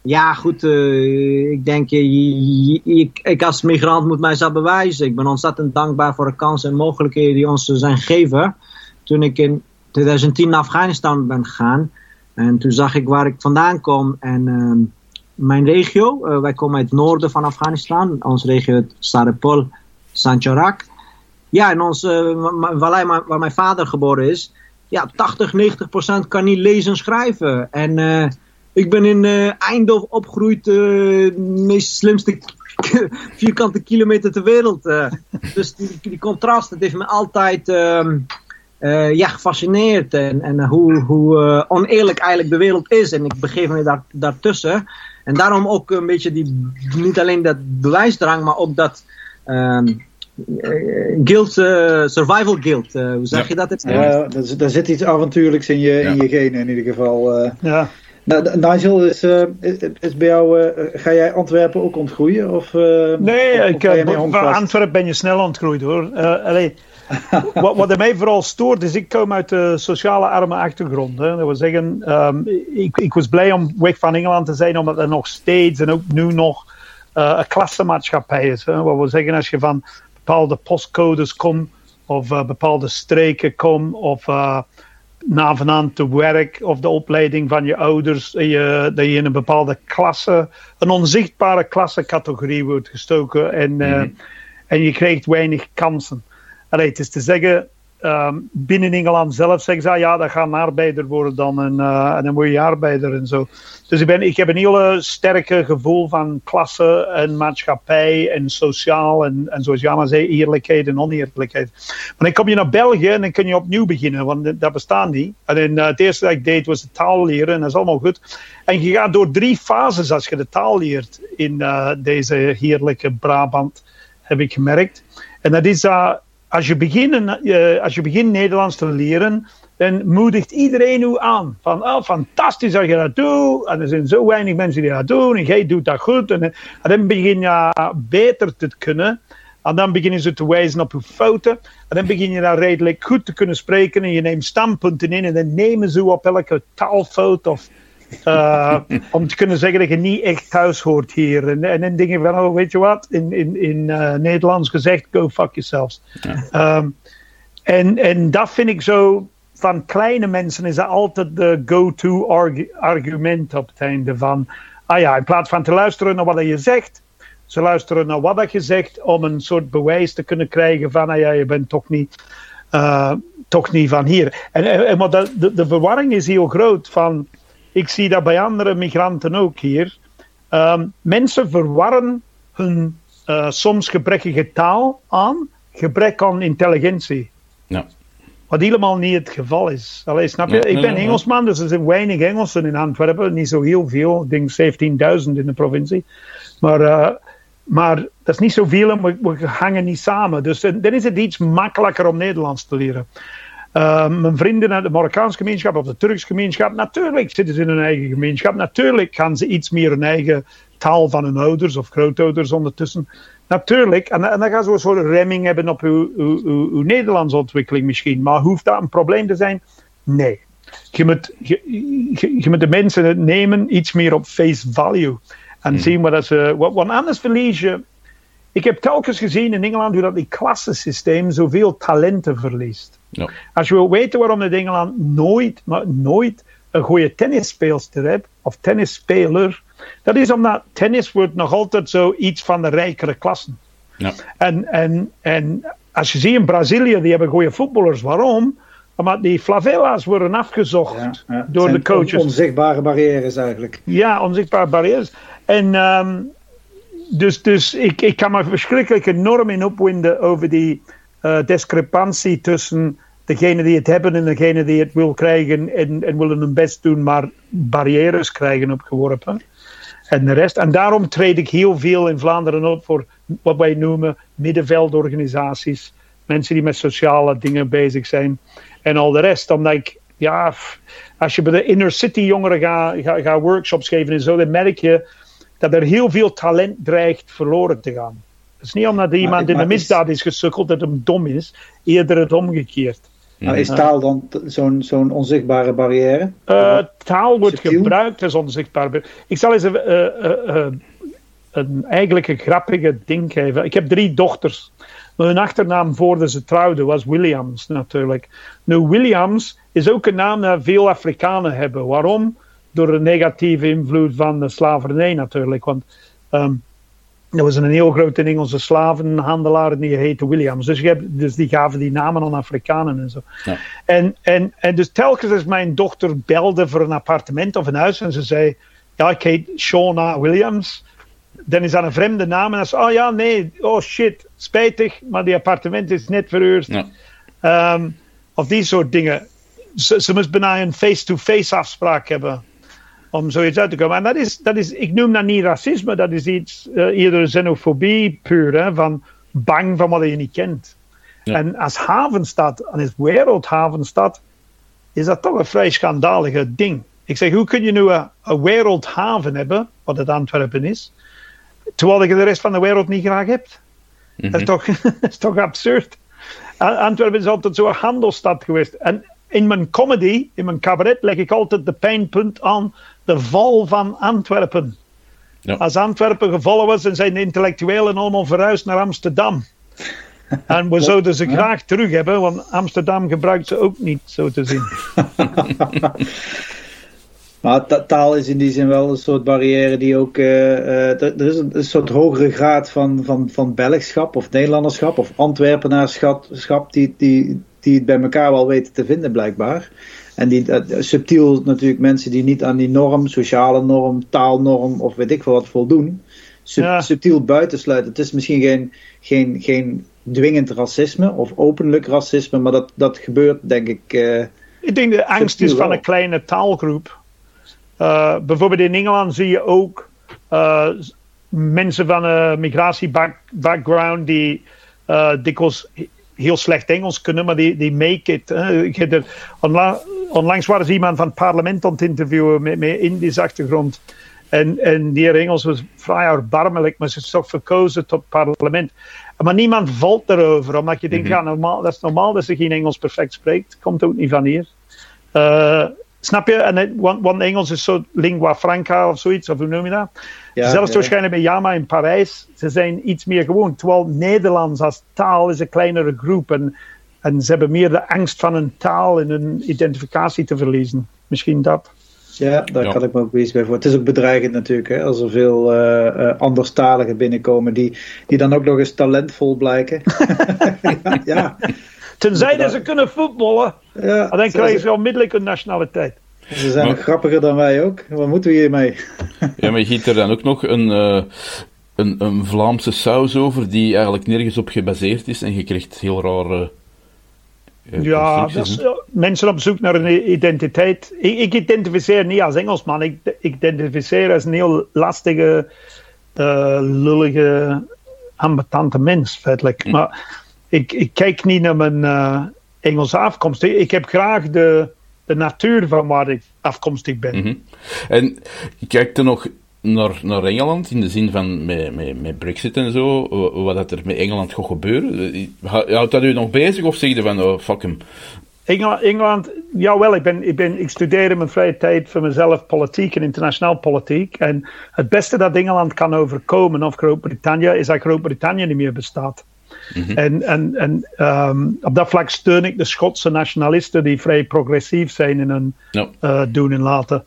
ja goed, uh, ik denk, uh, ik, ik als migrant moet mijzelf bewijzen. Ik ben ontzettend dankbaar voor de kansen en mogelijkheden die ons zijn gegeven. Toen ik in 2010 naar Afghanistan ben gegaan. En toen zag ik waar ik vandaan kom. En ehm, mijn regio, eh, wij komen uit het noorden van Afghanistan. Onze regio Sarepol, Sancharak. Ja, onze uh, vallei waar mijn vader geboren is. Ja, 80, 90 procent kan niet lezen en schrijven. En uh, ik ben in Eindhoven opgegroeid, de meest slimste *laughs* vierkante kilometer ter wereld. dus die, die contrast, dat heeft me altijd ehm, ja, gefascineerd. En, en hoe, hoe oneerlijk eigenlijk de wereld is. En ik begeef me daar, daartussen. En daarom ook een beetje die, niet alleen dat bewijsdrang, maar ook dat um, guilt, uh, survival guilt. Uh, hoe zeg ja. je dat? Ja, daar zit iets avontuurlijks in je, ja. in je genen in ieder geval. Uh. Ja. Nou, Nigel, is, is, is bij jou, ga jij Antwerpen ook ontgroeien? Of, nee, of, ik, bij Antwerpen ben je snel ontgroeid hoor. allee, *laughs* wat, wat mij vooral stoort is, ik kom uit de sociale arme achtergrond. Hè. Dat wil zeggen, um, ik, ik, was blij om weg van Engeland te zijn, omdat er nog steeds en ook nu nog uh, een klassenmaatschappij is. Hè. Wat wil zeggen, als je van bepaalde postcodes komt, of uh, bepaalde streken komt, of uh, na vanavond te werk, of de opleiding van je ouders, je, dat je in een bepaalde klasse, een onzichtbare klassencategorie wordt gestoken en, mm-hmm. en je krijgt weinig kansen. Allee, het is te zeggen, um, binnen Engeland zelf zeggen ze, ja, dat gaat een arbeider worden dan een, uh, en dan word je arbeider en zo. Dus ik, ben, ik heb een hele sterke gevoel van klasse en maatschappij en sociaal en, en zoals Jana zei, eerlijkheid en oneerlijkheid. Maar dan kom je naar België en dan kun je opnieuw beginnen, want dat bestaat niet. En uh, het eerste dat ik deed was de taal leren en dat is allemaal goed. En je gaat door drie fases als je de taal leert in uh, deze heerlijke Brabant, heb ik gemerkt. En dat is dat als je, begint, uh, als je begint Nederlands te leren, dan moedigt iedereen u aan. Van, oh, fantastisch dat je dat doet. En er zijn zo weinig mensen die dat doen. En jij doet dat goed. En, en dan begin je beter te kunnen. En dan beginnen ze te wijzen op uw fouten. En dan begin je dan redelijk goed te kunnen spreken. En je neemt standpunten in. En dan nemen ze op elke taalfout of uh, om te kunnen zeggen dat je niet echt thuis hoort hier. En, en je van, oh, weet je wat, in, in, in uh, Nederlands gezegd, go fuck yourselves. Ja. Um, en, en dat vind ik zo, van kleine mensen is dat altijd de go-to argu argument op het einde van, ah ja, in plaats van te luisteren naar wat je zegt, ze luisteren naar wat je zegt om een soort bewijs te kunnen krijgen van, ah ja, je bent toch niet... Uh, toch niet van hier. En, en maar de, de, de verwarring is heel groot van ik zie dat bij andere migranten ook hier. Um, mensen verwarren hun uh, soms gebrekkige taal aan gebrek aan intelligentie. Ja. Wat helemaal niet het geval is. Allee, snap je? Ja, ik ben Engelsman, dus er zijn weinig Engelsen in Antwerpen. Niet zo heel veel. Ik denk 17.000 in de provincie. Maar, uh, maar dat is niet zoveel en we, we hangen niet samen. Dus dan is het iets makkelijker om Nederlands te leren. Uh, mijn vrienden uit de Marokkaanse gemeenschap of de Turkse gemeenschap, natuurlijk zitten ze in hun eigen gemeenschap. Natuurlijk gaan ze iets meer hun eigen taal van hun ouders of grootouders ondertussen. Natuurlijk, en, en dan gaan ze een soort remming hebben op uw, uw, uw, uw Nederlandse ontwikkeling misschien. Maar hoeft dat een probleem te zijn? Nee. Je moet, je, je, je moet de mensen nemen iets meer op face value. En hmm. zien wat ze. Want anders verlies je. Ik heb telkens gezien in Engeland hoe dat die klassensysteem zoveel talenten verliest. Ja. Als je wil weten waarom in Engeland nooit, maar nooit een goede tennisspeelster hebt, of tennisspeler, dat is omdat tennis wordt nog altijd zo iets van de rijkere klassen. Ja. En, en, en als je ziet in Brazilië, die hebben goede voetballers. Waarom? Omdat die favela's worden afgezocht Ja, ja. door de coaches. on- onzichtbare barrières eigenlijk. Ja, onzichtbare barrières. En ehm, dus, dus ik, ik kan me verschrikkelijk enorm in opwinden over die eh, discrepantie tussen degene die het hebben en degene die het wil krijgen en, en willen hun best doen, maar barrières krijgen opgeworpen. En de rest. En daarom treed ik heel veel in Vlaanderen op voor wat wij noemen middenveldorganisaties. Mensen die met sociale dingen bezig zijn. En al de rest. Omdat ik, ja, als je bij de inner city jongeren gaat ga, ga workshops geven en zo, dan merk je dat er heel veel talent dreigt verloren te gaan. Het is niet omdat iemand in maar de is- misdaad is gesukkeld dat hem dom is, eerder het omgekeerd. Nou, is taal dan zo'n zo'n onzichtbare barrière? Eh, taal wordt Subtiel? gebruikt als onzichtbaar. be- Ik zal eens even. eh, eh, eh, een, eigenlijk een grappige ding geven. Ik heb drie dochters. Hun achternaam voordat ze trouwden was Williams natuurlijk. Nu, Williams is ook een naam dat veel Afrikanen hebben. Waarom? Door de negatieve invloed van de slavernij natuurlijk. Want um, er was een heel grote Engelse slavenhandelaar en die heette Williams. Dus, je hebt, dus die gaven die namen aan Afrikanen en zo. Ja. En, en, en dus telkens als mijn dochter belde voor een appartement of een huis en ze zei: Ja, ik heet Shauna Williams. Dan is dat een vreemde naam. En dan zei oh ja, nee, oh shit, spijtig, maar die appartement is net verhuurd. Ja. Um, of die soort dingen. Ze, ze moest bijna een face-to-face afspraak hebben om zoiets uit te komen. En dat is, dat is ik noem dat niet racisme, dat is iets, uh, eerder xenofobie puur, hè, van bang van wat je niet kent. Ja. En als havenstad, en als wereldhavenstad, is dat toch een vrij schandalige ding. Ik zeg, hoe kun je nu een, een wereldhaven hebben, wat het Antwerpen is, terwijl je de rest van de wereld niet graag hebt? Mm -hmm. dat, is toch, *laughs* dat is toch absurd? Antwerpen is altijd zo'n handelsstad geweest. En in mijn comedy, in mijn cabaret, leg ik altijd de pijnpunt aan de val van Antwerpen. Ja. Als Antwerpen gevallen was, dan zijn de intellectuelen allemaal verhuisd naar Amsterdam. *laughs* En we zouden ze graag terug hebben, want Amsterdam gebruikt ze ook niet, zo te zien. *laughs* maar taal is in die zin wel een soort barrière die ook. Uh, uh, er is een, een, soort hogere graad van, van, van Belgschap of Nederlanderschap of Antwerpenaarschap die, die, die het bij elkaar wel weten te vinden, blijkbaar. En die, subtiel natuurlijk mensen die niet aan die norm, sociale norm, taalnorm of weet ik veel wat voldoen, sub, ja. subtiel buitensluiten. Het is misschien geen, geen, geen dwingend racisme of openlijk racisme, maar dat, dat gebeurt denk ik. Uh, ik denk de angst is van wel. een kleine taalgroep. Uh, bijvoorbeeld in Engeland zie je ook mensen van een migratiebackground die dikwijls heel slecht Engels kunnen, maar die, die make it. Hè. Onla onlangs was iemand van het parlement aan het interviewen met, met Indische achtergrond. En, en die Engels was vrij erbarmelijk, maar ze is toch verkozen tot parlement. Maar niemand valt erover, omdat je denkt, mm -hmm. ja, normaal, dat is normaal dat ze geen Engels perfect spreekt. Komt ook niet van hier. Uh, snap je? En het, want, want, Engels is zo lingua franca of zoiets, of hoe noem je dat? Ja, Zelfs ja. waarschijnlijk bij Yama in Parijs, ze zijn iets meer gewoon. Terwijl Nederlands als taal is een kleinere groep. En, en ze hebben meer de angst van een taal en een identificatie te verliezen. Misschien dat. Ja, daar ja. kan ik me ook iets bij voor. Het is ook bedreigend natuurlijk, hè, als er veel uh, uh, anderstaligen binnenkomen die, die dan ook nog eens talentvol blijken. ja, *laughs* *laughs* ja. Tenzij dat ze kunnen voetballen, ja, dan krijgen ze onmiddellijk een nationaliteit. Ze zijn maar, nog grappiger dan wij ook. Wat moeten we hiermee? ja, maar je giet er dan ook nog een, uh, een, een Vlaamse saus over die eigenlijk nergens op gebaseerd is en je krijgt heel rare. Uh, ja, dus, mensen op zoek naar een identiteit. Ik, ik, identificeer niet als Engelsman, ik, ik identificeer als een heel lastige, uh, lullige, ambetante mens, feitelijk. Mm. Maar ik, ik, kijk niet naar mijn Engelse afkomst. Ik heb graag de de natuur van waar ik afkomstig ben. Mm -hmm. En kijk er nog naar, naar Engeland, in de zin van met, met, met Brexit en zo, wat dat er met Engeland gaat gebeuren. Houdt dat u nog bezig of zeg je van, oh, fuck hem? Engeland, Engeland jawel, ik, ben, ik, ben, ik studeer in mijn vrije tijd voor mezelf politiek en internationaal politiek. En het beste dat Engeland kan overkomen, of Groot-Brittannië, is dat Groot-Brittannië niet meer bestaat. Mhm. En, en, en um, op dat vlak steun ik de Schotse nationalisten die vrij progressief zijn in hun no. uh, doen en laten.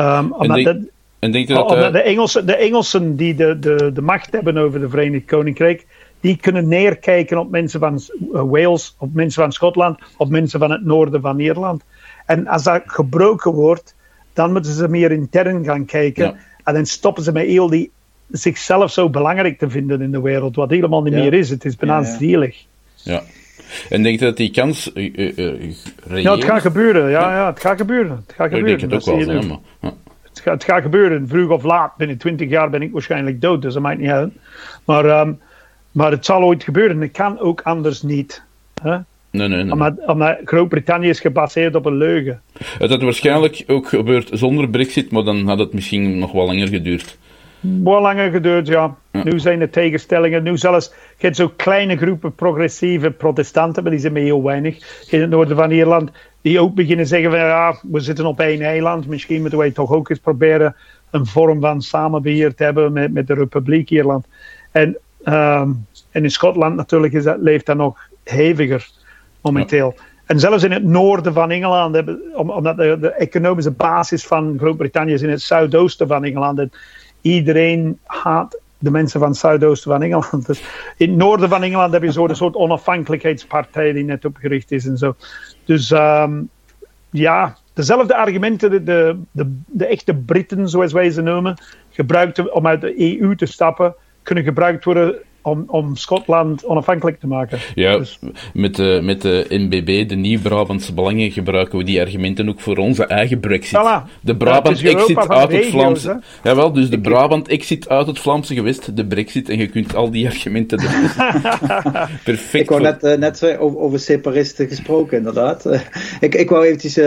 Um, en, denk, dat, en denk dat, uh, de, Engelsen, de Engelsen die de, de, de macht hebben over de Verenigd Koninkrijk, die kunnen neerkijken op mensen van uh, Wales, op mensen van Schotland, op mensen van het noorden van Ierland. En als dat gebroken wordt, dan moeten ze meer intern gaan kijken. Ja. En dan stoppen ze met heel die zichzelf zo belangrijk te vinden in de wereld, wat helemaal niet ja. meer is. Het is bijna ja, zielig. Ja. En denk je dat die kans uh, uh, Ja, het gaat gebeuren. Ja, ja, het gaat gebeuren. Het gaat gebeuren. Ik denk het ook wel, het, gaat, het gaat gebeuren. Vroeg of laat, binnen twintig jaar ben ik waarschijnlijk dood, dus dat maakt niet uit. Maar, um, maar het zal ooit gebeuren. Het kan ook anders niet. Hè? Nee, nee, nee. Omdat, omdat Groot-Brittannië is gebaseerd op een leugen. Het had waarschijnlijk ook gebeurd zonder Brexit, maar dan had het misschien nog wel langer geduurd. Wel langer geduurd, ja. ja. Nu zijn de tegenstellingen. Nu zelfs, je hebt zo kleine groepen progressieve protestanten, maar die zijn maar heel weinig. In het noorden van Ierland, die ook beginnen zeggen van ja, we zitten op één eiland, misschien moeten wij toch ook eens proberen een vorm van samenbeheer te hebben met, met de Republiek Ierland. En, ehm, en in Schotland natuurlijk is dat, leeft dat nog heviger momenteel. En zelfs in het noorden van Engeland, hebben, omdat de, de economische basis van Groot-Brittannië is in het zuidoosten van Engeland. En iedereen haat de mensen van het zuidoosten van Engeland. Dus in het noorden van Engeland heb je zo'n soort onafhankelijkheidspartij die net opgericht is en zo. Dus um, ja, dezelfde argumenten, de, de, de, de, echte Britten, zoals wij ze noemen, gebruikt om uit de EU te stappen, kunnen gebruikt worden om, om Schotland onafhankelijk te maken. Ja, dus... met, de, met de NBB, de Nieuw-Brabantse Belangen, gebruiken we die argumenten ook voor onze eigen brexit. Voilà. De Brabant-exit uit het Vlaamse... Jawel, dus de Brabant-exit uit het Vlaamse gewest, de brexit, en je kunt al die argumenten... *laughs* Perfect. Ik wou net, uh, net over, over, separatisten gesproken, inderdaad. Uh, *laughs* ik, ik wou eventjes uh,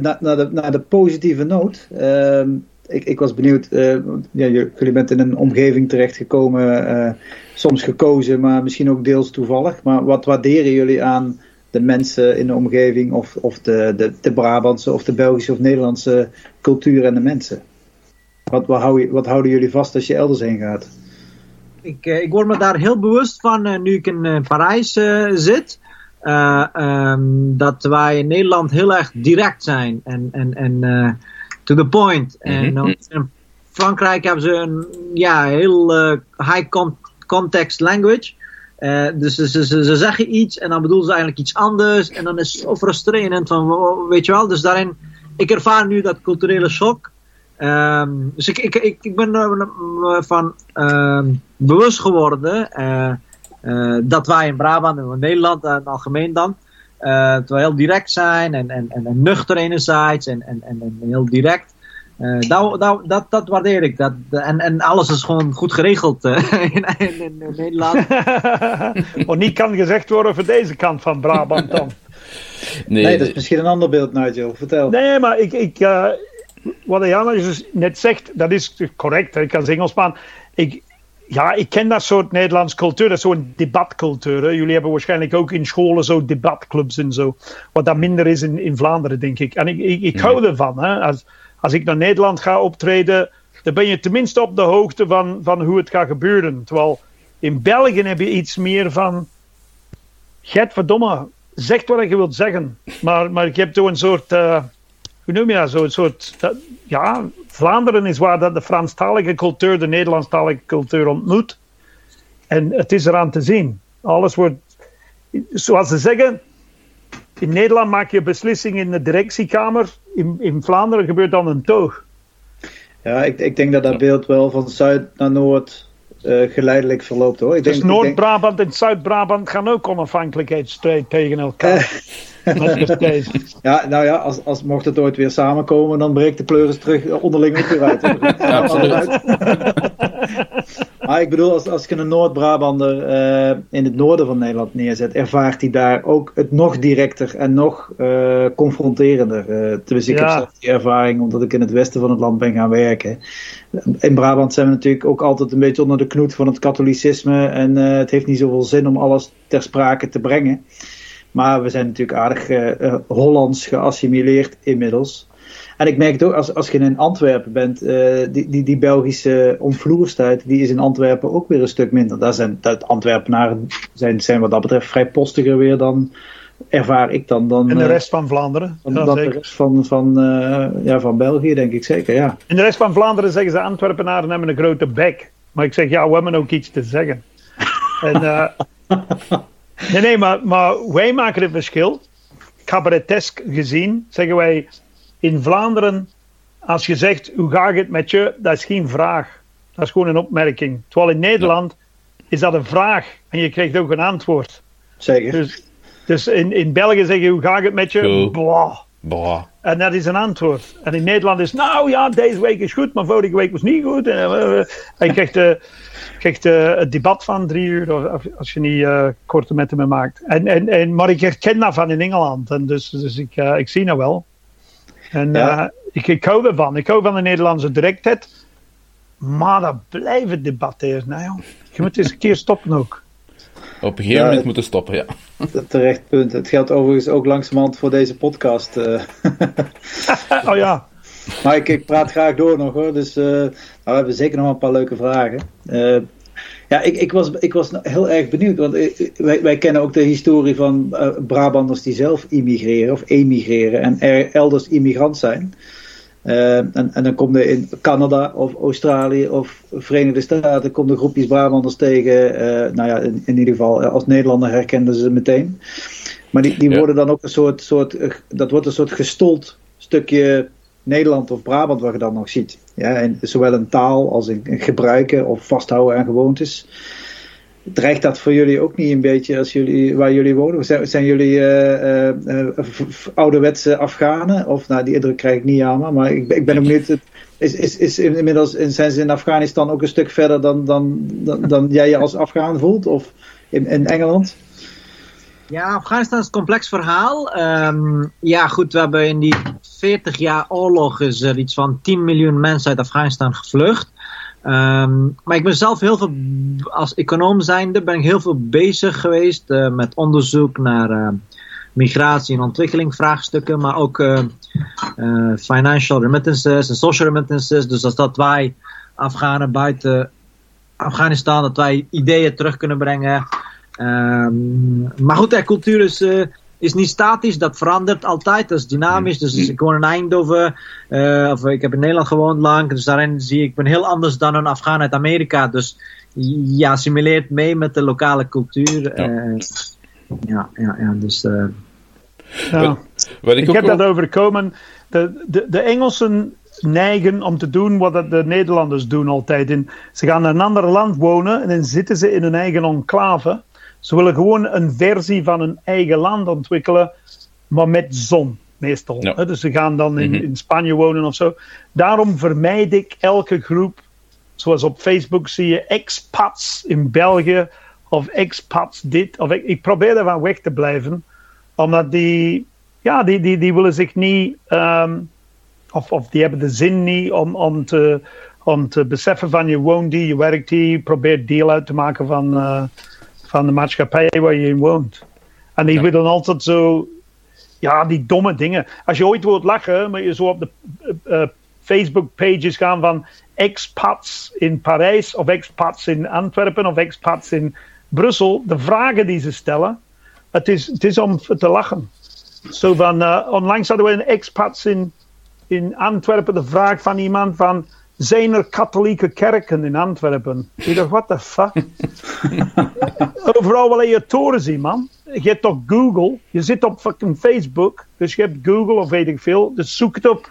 naar, naar, de, naar de positieve noot... Ehm, ik, ik, was benieuwd, ja, jullie bent in een omgeving terechtgekomen soms gekozen, maar misschien ook deels toevallig. Maar wat waarderen jullie aan de mensen in de omgeving, of, of de, de, de Brabantse, of de Belgische of Nederlandse cultuur en de mensen? Wat, wat, houden jullie vast als je elders heen gaat? Ik, ik word me daar heel bewust van nu ik in Parijs zit. Um, dat wij in Nederland heel erg direct zijn en, en, en to the point. Mm -hmm. En in Frankrijk hebben ze een ja, heel high context language. Uh, dus ze, ze, ze, zeggen iets en dan bedoelen ze eigenlijk iets anders. En dan is het zo frustrerend van, weet je wel. Dus daarin, ik ervaar nu dat culturele shock. Um, dus ik, ik, ik, ik ben er van uh, bewust geworden uh, dat wij in Brabant en in Nederland het algemeen dan, dat we heel direct zijn en, en, en, nuchter enerzijds en, en, en heel direct. Uh, dat, dat, dat, dat, waardeer ik. Dat, en, en alles is gewoon goed geregeld *laughs* uh, in, in, in, Nederland. Wat *laughs* niet kan gezegd worden voor deze kant van Brabant dan. *laughs* Nee, nee dat is misschien een ander beeld, Nigel. Vertel. Nee, maar ik, ik, uh, wat Jan dus net zegt, dat is correct. Ik kan Engelsman. Ik, ja, ik ken dat soort Nederlands cultuur. Dat is zo'n debatcultuur. Hè. Jullie hebben waarschijnlijk ook in scholen zo debatclubs en zo. Wat dat minder is in, in Vlaanderen, denk ik. En ik, ik, ik hou ervan. Hè. Als, als ik naar Nederland ga optreden, dan ben je tenminste op de hoogte van, van hoe het gaat gebeuren. Terwijl in België heb je iets meer van. Gert verdomme, zeg wat je wilt zeggen. Maar, maar je hebt toch een soort. Uh, hoe noem je dat? Zo'n soort. Ja, Vlaanderen is waar dat de Franstalige cultuur de Nederlandstalige cultuur ontmoet. En het is eraan te zien. Alles wordt. Zoals ze zeggen, in Nederland maak je beslissing in de directiekamer. In, in Vlaanderen gebeurt dan een toog. Ja, ik, ik denk dat dat beeld wel van zuid naar noord uh, geleidelijk verloopt hoor. Ik dus Noord-Brabant en Zuid-Brabant gaan ook onafhankelijkheidsstrijd tegen elkaar. *laughs* ja, nou ja, als, als mocht het ooit weer samenkomen, dan breekt de pleuris terug onderling ook weer uit. *laughs* ja, absoluut. *laughs* maar ik bedoel, als, als ik een Noord-Brabander uh, in het noorden van Nederland neerzet, ervaart hij daar ook het nog directer en nog uh, confronterender. Uh, tenminste, ik ja. heb zelf die ervaring omdat ik in het westen van het land ben gaan werken. In Brabant zijn we natuurlijk ook altijd een beetje onder de knoet van het katholicisme en het heeft niet zoveel zin om alles ter sprake te brengen. Maar we zijn natuurlijk aardig uh, Hollands geassimileerd inmiddels. En ik merk het ook, als, als je in Antwerpen bent, uh, die, die, die Belgische omvloerstijd, die is in Antwerpen ook weer een stuk minder. Daar zijn dat Antwerpenaren zijn, zijn wat dat betreft vrij postiger weer dan, ervaar ik dan. dan en de rest van Vlaanderen? Dan, dan de rest van, van, uh, ja, van België, denk ik zeker, ja. In de rest van Vlaanderen zeggen ze Antwerpenaren hebben een grote bek. Maar ik zeg, ja, we hebben ook iets te zeggen. *laughs* en... Nee, nee, maar, maar wij maken het verschil. Cabaretesk gezien zeggen wij in Vlaanderen, als je zegt hoe gaat het met je, dat is geen vraag. Dat is gewoon een opmerking. Terwijl in Nederland is dat een vraag en je krijgt ook een antwoord. Zeker. Dus, dus in, in België zeg je hoe gaat het met je? Blah. Blah. En dat is een antwoord. En in Nederland is, nou ja, deze week is goed, maar vorige week was niet goed. En, uh, en je krijgt, uh, krijgt uh, het debat van drie uur, of, als je niet korte metten mee maakt. En, en, en, maar ik herken dat van in Engeland. En dus dus ik, ik zie dat wel. En ja. ik, ik hou ervan. Ik hou van de Nederlandse directheid. Maar dat blijft het debatteren. Nou ja, je moet eens een keer stoppen ook. Op een gegeven moment moeten stoppen, ja. Terecht punt. Het geldt overigens ook langzamerhand voor deze podcast. *laughs* Oh ja. Maar ik, ik, praat graag door nog hoor. Dus uh, nou, we hebben zeker nog een paar leuke vragen. Uh, ja, ik, ik, was, ik was heel erg benieuwd. Want wij, wij kennen ook de historie van Brabanders die zelf immigreren of emigreren en er elders immigrant zijn. En, en, dan kom je in Canada of Australië of Verenigde Staten kom de groepjes Brabanders tegen. Nou ja, in, in, ieder geval als Nederlander herkenden ze meteen. Maar die, die worden dan ook een soort, soort, dat wordt een soort gestold stukje Nederland of Brabant wat je dan nog ziet. Ja, en zowel in taal als in, gebruiken of vasthouden aan gewoontes. Dreigt dat voor jullie ook niet een beetje als jullie, waar jullie wonen? Zijn, zijn jullie uh, uh, ouderwetse Afghanen? Of nou, die indruk krijg ik niet aan maar ik, ik ben ook benieuwd. Is, is, is inmiddels, zijn ze in Afghanistan ook een stuk verder dan, dan, dan, dan jij je als Afghaan voelt? Of in, in Engeland? Ja, Afghanistan is een complex verhaal. Um, ja, goed, we hebben in die 40 jaar oorlog is er iets van 10 miljoen mensen uit Afghanistan gevlucht. Um, maar ik ben zelf heel veel, als econoom zijnde, ben ik heel veel bezig geweest uh, met onderzoek naar uh, migratie en ontwikkeling vraagstukken, maar ook uh, financial remittances en social remittances. Dus als dat wij Afghanen buiten Afghanistan, dat wij ideeën terug kunnen brengen. Um, maar goed, de cultuur is is niet statisch, dat verandert altijd, dat is dynamisch. Dus, dus ik woon in Eindhoven, uh, of ik heb in Nederland gewoond lang, dus daarin zie ik, ik ben heel anders dan een Afghaan uit Amerika. Dus je assimileert mee met de lokale cultuur. Ja, uh, ja, ja, ja, dus... Uh, ja. Wat, ik, ik heb dat overkomen. De, de, de Engelsen neigen om te doen wat de Nederlanders doen altijd. In, ze gaan in een ander land wonen en dan zitten ze in hun eigen enclave. Ze willen gewoon een versie van hun eigen land ontwikkelen, maar met zon meestal. Ja. Dus ze gaan dan in, mhm. in Spanje wonen of zo. Daarom vermijd ik elke groep, zoals op Facebook zie je expats in België of expats dit. Of ik, ik probeer daarvan weg te blijven, omdat die, ja, die, die, die willen zich niet, um, of, of die hebben de zin niet om, om, te, om te beseffen van je woont die, je werkt die, je probeert deel uit te maken van. Uh, van de maatschappij waar je in woont. En die willen altijd zo, ja, die domme dingen. Als je ooit wilt lachen, moet je zo op de uh, Facebook-pages gaan van expats in Parijs, of expats in Antwerpen, of expats in Brussel. De vragen die ze stellen, het is, het is om te lachen. Zo van, uh, onlangs hadden we een expats in, in Antwerpen, de vraag van iemand van zijn er katholieke kerken in Antwerpen? Ik dacht, what the fuck? *laughs* Overal wil je toren zien, man. Je hebt toch Google? Je zit op fucking Facebook. Dus je hebt Google of weet ik veel. Dus zoek het op.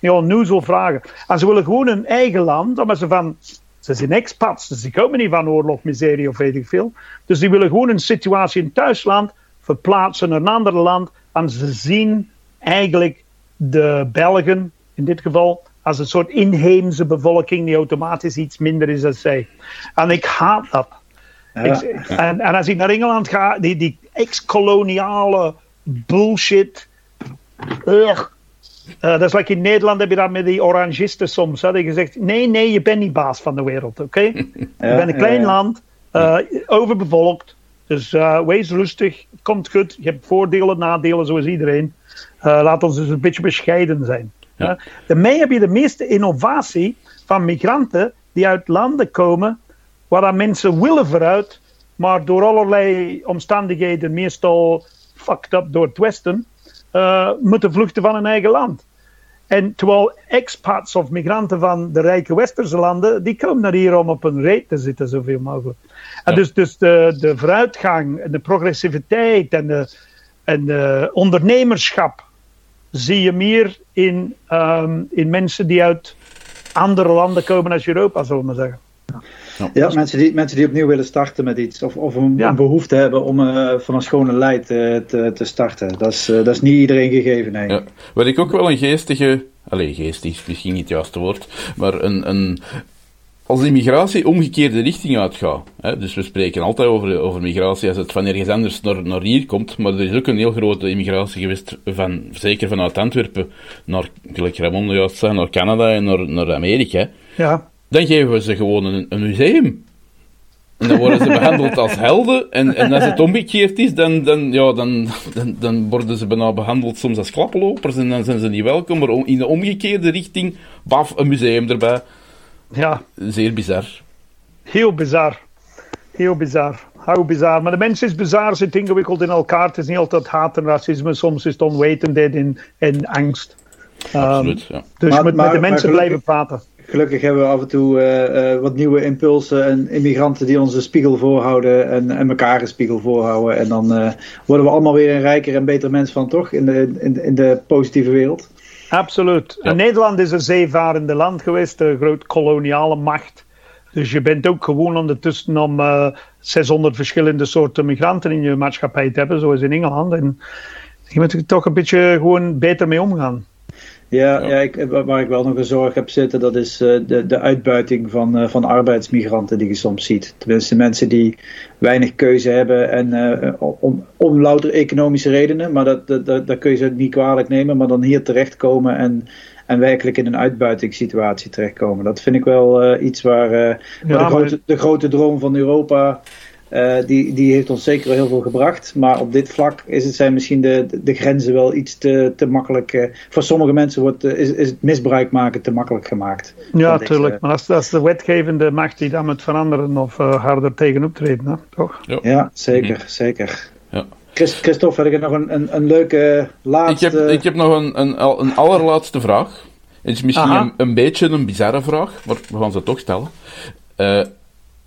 Ja, nu zal vragen. En ze willen gewoon een eigen land, omdat ze van... Ze zijn expats, dus die komen niet van oorlog, miserie of weet ik veel. Dus die willen gewoon een situatie in thuisland verplaatsen naar een ander land. En ze zien eigenlijk de Belgen, in dit geval, als een soort inheemse bevolking die automatisch iets minder is dan zij. En ik haat dat. Ik, en, en, als ik naar Engeland ga, die, die ex-koloniale bullshit. Uh, dat is like in Nederland heb je dat met die orangisten soms. Hadden gezegd: nee, nee, je bent niet baas van de wereld, oké? Okay? *laughs* je bent een klein land, uh, overbevolkt. Dus uh, wees rustig, komt goed. Je hebt voordelen, nadelen, zoals iedereen. laat ons dus een beetje bescheiden zijn. Ja. Daarmee heb je de meeste innovatie van migranten die uit landen komen waar mensen willen vooruit, maar door allerlei omstandigheden, meestal fucked up door het Westen, uh, moeten vluchten van hun eigen land. En terwijl expats of migranten van de rijke westerse landen, die komen naar hier om op een reet te zitten, zoveel mogelijk. En dus, dus de, de vooruitgang en de progressiviteit en de, en de ondernemerschap zie je meer in, um, in mensen die uit andere landen komen als Europa, zullen we maar zeggen. Ja, mensen, die, mensen die opnieuw willen starten met iets, of, of een, een behoefte hebben om uh, van een schone leid uh, te, te starten. Dat is, uh, dat is niet iedereen gegeven, nee. Ja. Wat ik ook wel een geestige, alleen geestig is misschien niet het juiste woord, maar een, een, als immigratie omgekeerde richting uitgaat, hè, dus we spreken altijd over, over migratie als het van ergens anders naar, naar hier komt, maar er is ook een heel grote immigratie geweest, van, zeker vanuit Antwerpen naar, gelijk Ramon juist zei, naar Canada en naar, naar Amerika. Ja. Dan geven we ze gewoon een, een museum. En dan worden ze *laughs* behandeld als helden. En, en als het omgekeerd is, dan, dan, ja, dan, dan, dan worden ze bijna behandeld soms als klaplopers. En dan zijn ze niet welkom. Maar in de omgekeerde richting, baf, een museum erbij. Ja. Zeer bizar. Heel bizar. Heel bizar. How bizar. Maar de mens is bizar, zit ingewikkeld in elkaar. Het is niet altijd haat en racisme. Soms is het onwetendheid en, en angst. Absoluut, ja. Dus Maar- met, maar- met de mensen gelukkig- blijven praten. Gelukkig hebben we af en toe eh, eh, wat nieuwe impulsen en immigranten die ons een spiegel voorhouden en, en elkaar een spiegel voorhouden. En dan eh, worden we allemaal weer een rijker en beter mens van, toch? In de, in, in de positieve wereld. Absoluut. Ja. Nederland is een zeevarende land geweest, een groot koloniale macht. Dus je bent ook gewoon ondertussen om eh 600 verschillende soorten migranten in je maatschappij te hebben, zoals in Engeland. En je moet er toch een beetje gewoon beter mee omgaan. Ja, Ja. ja. ik, waar ik wel nog een zorg heb zitten, dat is eh, de, de uitbuiting van, eh, van arbeidsmigranten die je soms ziet. Tenminste, mensen die weinig keuze hebben en eh, om, om louter economische redenen, maar dat, dat, dat, dat kun je ze niet kwalijk nemen, maar dan hier terechtkomen en, en werkelijk in een uitbuitingssituatie terechtkomen. Dat vind ik wel iets waar, waar de, grote, de grote droom van Europa. Eh, die, die heeft ons zeker heel veel gebracht. Maar op dit vlak is het, zijn misschien de, de, de grenzen wel iets te, te makkelijk. eh, voor sommige mensen wordt, eh, is, is het misbruik maken te makkelijk gemaakt. Ja, tuurlijk. Maar dat is, de wetgevende macht die dat moet veranderen of eh, harder tegen optreden, hè? toch? Ja, zeker, zeker. Ja. Chris, Christophe, heb ik nog een, een, een leuke Ik laatste... heb, ik heb nog een, een, al- een allerlaatste vraag. Het is misschien een, een beetje een bizarre vraag, maar we gaan ze toch stellen.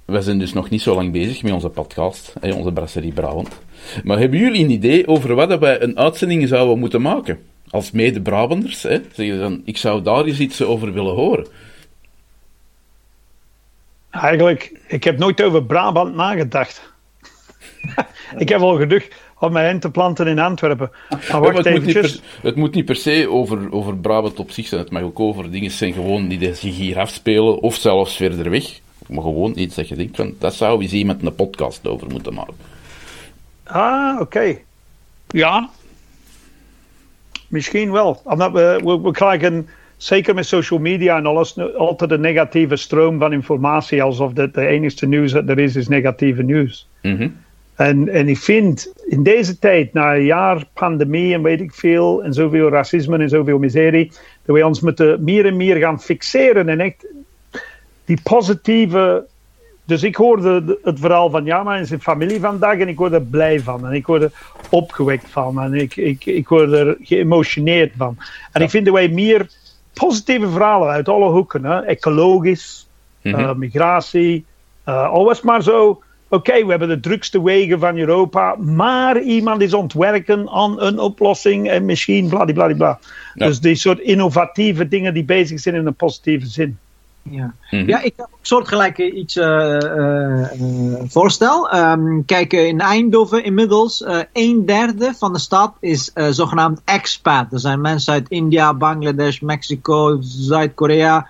Wij zijn dus nog niet zo lang bezig met onze podcast, hè, onze Brasserie Brabant. Maar hebben jullie een idee over wat dat wij een uitzending zouden moeten maken? Als mede-Brabanders, hè? Zeg je dan, ik zou daar eens iets over willen horen. Eigenlijk, ik heb nooit over Brabant nagedacht. *laughs* ik heb al geducht om mijn hen te planten in Antwerpen. Maar Ja, maar wacht het, moet niet eventjes. per, het moet niet per se over, over Brabant op zich zijn. Het mag ook over dingen zijn gewoon die zich hier afspelen, of zelfs verder weg. Maar gewoon iets dat je denkt van, dat zou eens iemand een podcast over moeten maken. Ah, oké. Ja. Misschien wel. Omdat we, we, we krijgen, zeker met social media en alles, altijd een negatieve stroom van informatie. Alsof de, de enige nieuws dat er is, is negatieve nieuws. Mhm. En, en ik vind in deze tijd, na een jaar pandemie en weet ik veel, en zoveel racisme en zoveel miserie, dat we ons moeten meer en meer gaan fixeren en echt die positieve. Dus ik hoorde de- het verhaal van ja, maar in zijn familie vandaag en ik word er blij van en ik word er opgewekt van en ik, ik, ik word er geëmotioneerd van. En ik vind dat wij meer positieve verhalen uit alle hoeken, hè, ecologisch, eh, migratie, eh alles maar zo. Oké, we hebben de drukste wegen van Europa, maar iemand is ontwerken aan een oplossing en misschien bladibladibla. Ja. Dus die soort innovatieve dingen die bezig zijn in een positieve zin. Ja. Mhm. Ja, ik heb ook soortgelijke iets eh, eh, voorstel. Ehm, kijk, in Eindhoven inmiddels eh een derde van de stad is zogenaamd expat. Er zijn mensen uit India, Bangladesh, Mexico, Zuid-Korea,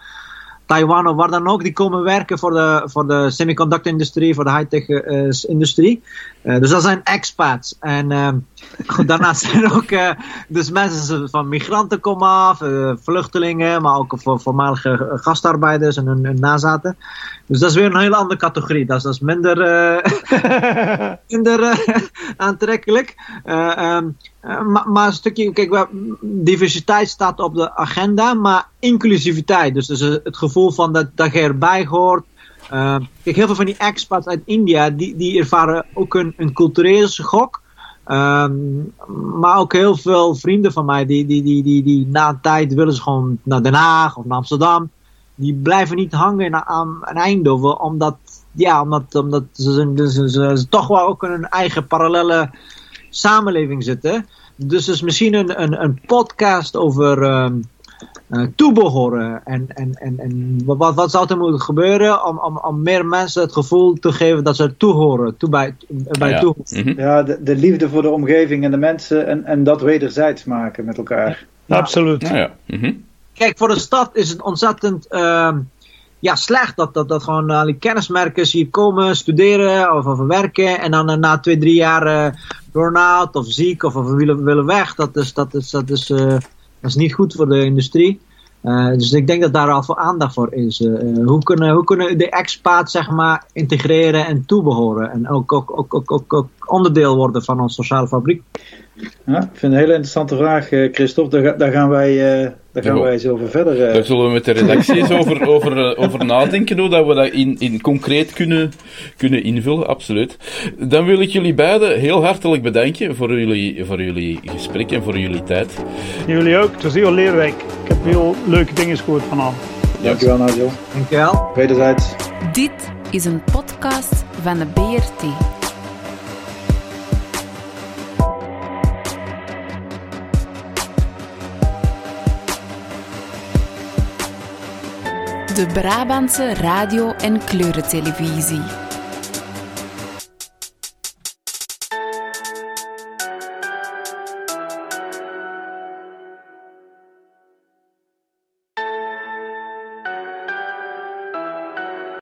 Taiwan of waar dan ook. Die komen werken voor de, voor de semiconductor-industrie, voor de high-tech-industrie. Eh, dus dat zijn expats. En *laughs* goed, daarnaast zijn er ook eh, dus mensen van migranten komen af, eh, vluchtelingen, maar ook voor voormalige gastarbeiders en hun, nazaten. Dus dat is weer een hele andere categorie. Dat is, minder, eh, *laughs* minder eh, *laughs* aantrekkelijk. Eh, ehm, eh, maar, maar een stukje, kijk, diversiteit staat op de agenda, maar inclusiviteit. Dus, dus eh, het gevoel van dat, dat je erbij hoort. Eh, kijk, heel veel van die expats uit India, die, die ervaren ook een, een culturele schok. Ehm, maar ook heel veel vrienden van mij, die, die, die, die, die na een tijd willen ze gewoon naar Den Haag of naar Amsterdam. Die blijven niet hangen aan, aan Eindhoven, omdat, ja, omdat, omdat ze, toch wel ook een eigen parallele samenleving zitten. Dus is misschien een, een, een podcast over ehm eh, toebehoren. En, en, en, en wat, wat zou er moeten gebeuren om, om, om meer mensen het gevoel te geven dat ze toehoren, toe bij, bij ja. toehoren. Mhm. Ja, de, de liefde voor de omgeving en de mensen en, en dat wederzijds maken met elkaar. Ja. Absoluut. Nou ja. mhm. Kijk, voor de stad is het ontzettend ehm, ja, slecht dat, dat, dat gewoon al die kennismerkers hier komen, studeren of, of werken. En dan eh, na twee, drie jaar eh, burn-out of ziek of, of willen, willen weg. Dat is, dat is, dat is, eh, dat is niet goed voor de industrie. Uh, dus ik denk dat daar al veel aandacht voor is. Uh, hoe, kunnen, hoe kunnen de expats zeg maar, integreren en toebehoren? En ook, ook, ook, ook, ook, ook onderdeel worden van onze sociale fabriek? Ja, ik vind het een hele interessante vraag, Christophe. Daar, daar gaan wij, uh, daar gaan wij eens over verder. Daar zullen we met de redactie eens over, *laughs* over, over nadenken, hoe dat we dat in, in concreet kunnen, kunnen invullen, absoluut. Dan wil ik jullie beiden heel hartelijk bedanken voor jullie, voor jullie gesprek en voor jullie tijd. Jullie ook, het was heel leerrijk. Ik heb heel leuke dingen gehoord vanavond. Dankjewel, Nigel. Dankjewel. Wederzijds. Dit is een podcast van de BRT. De Brabantse radio- en kleurentelevisie.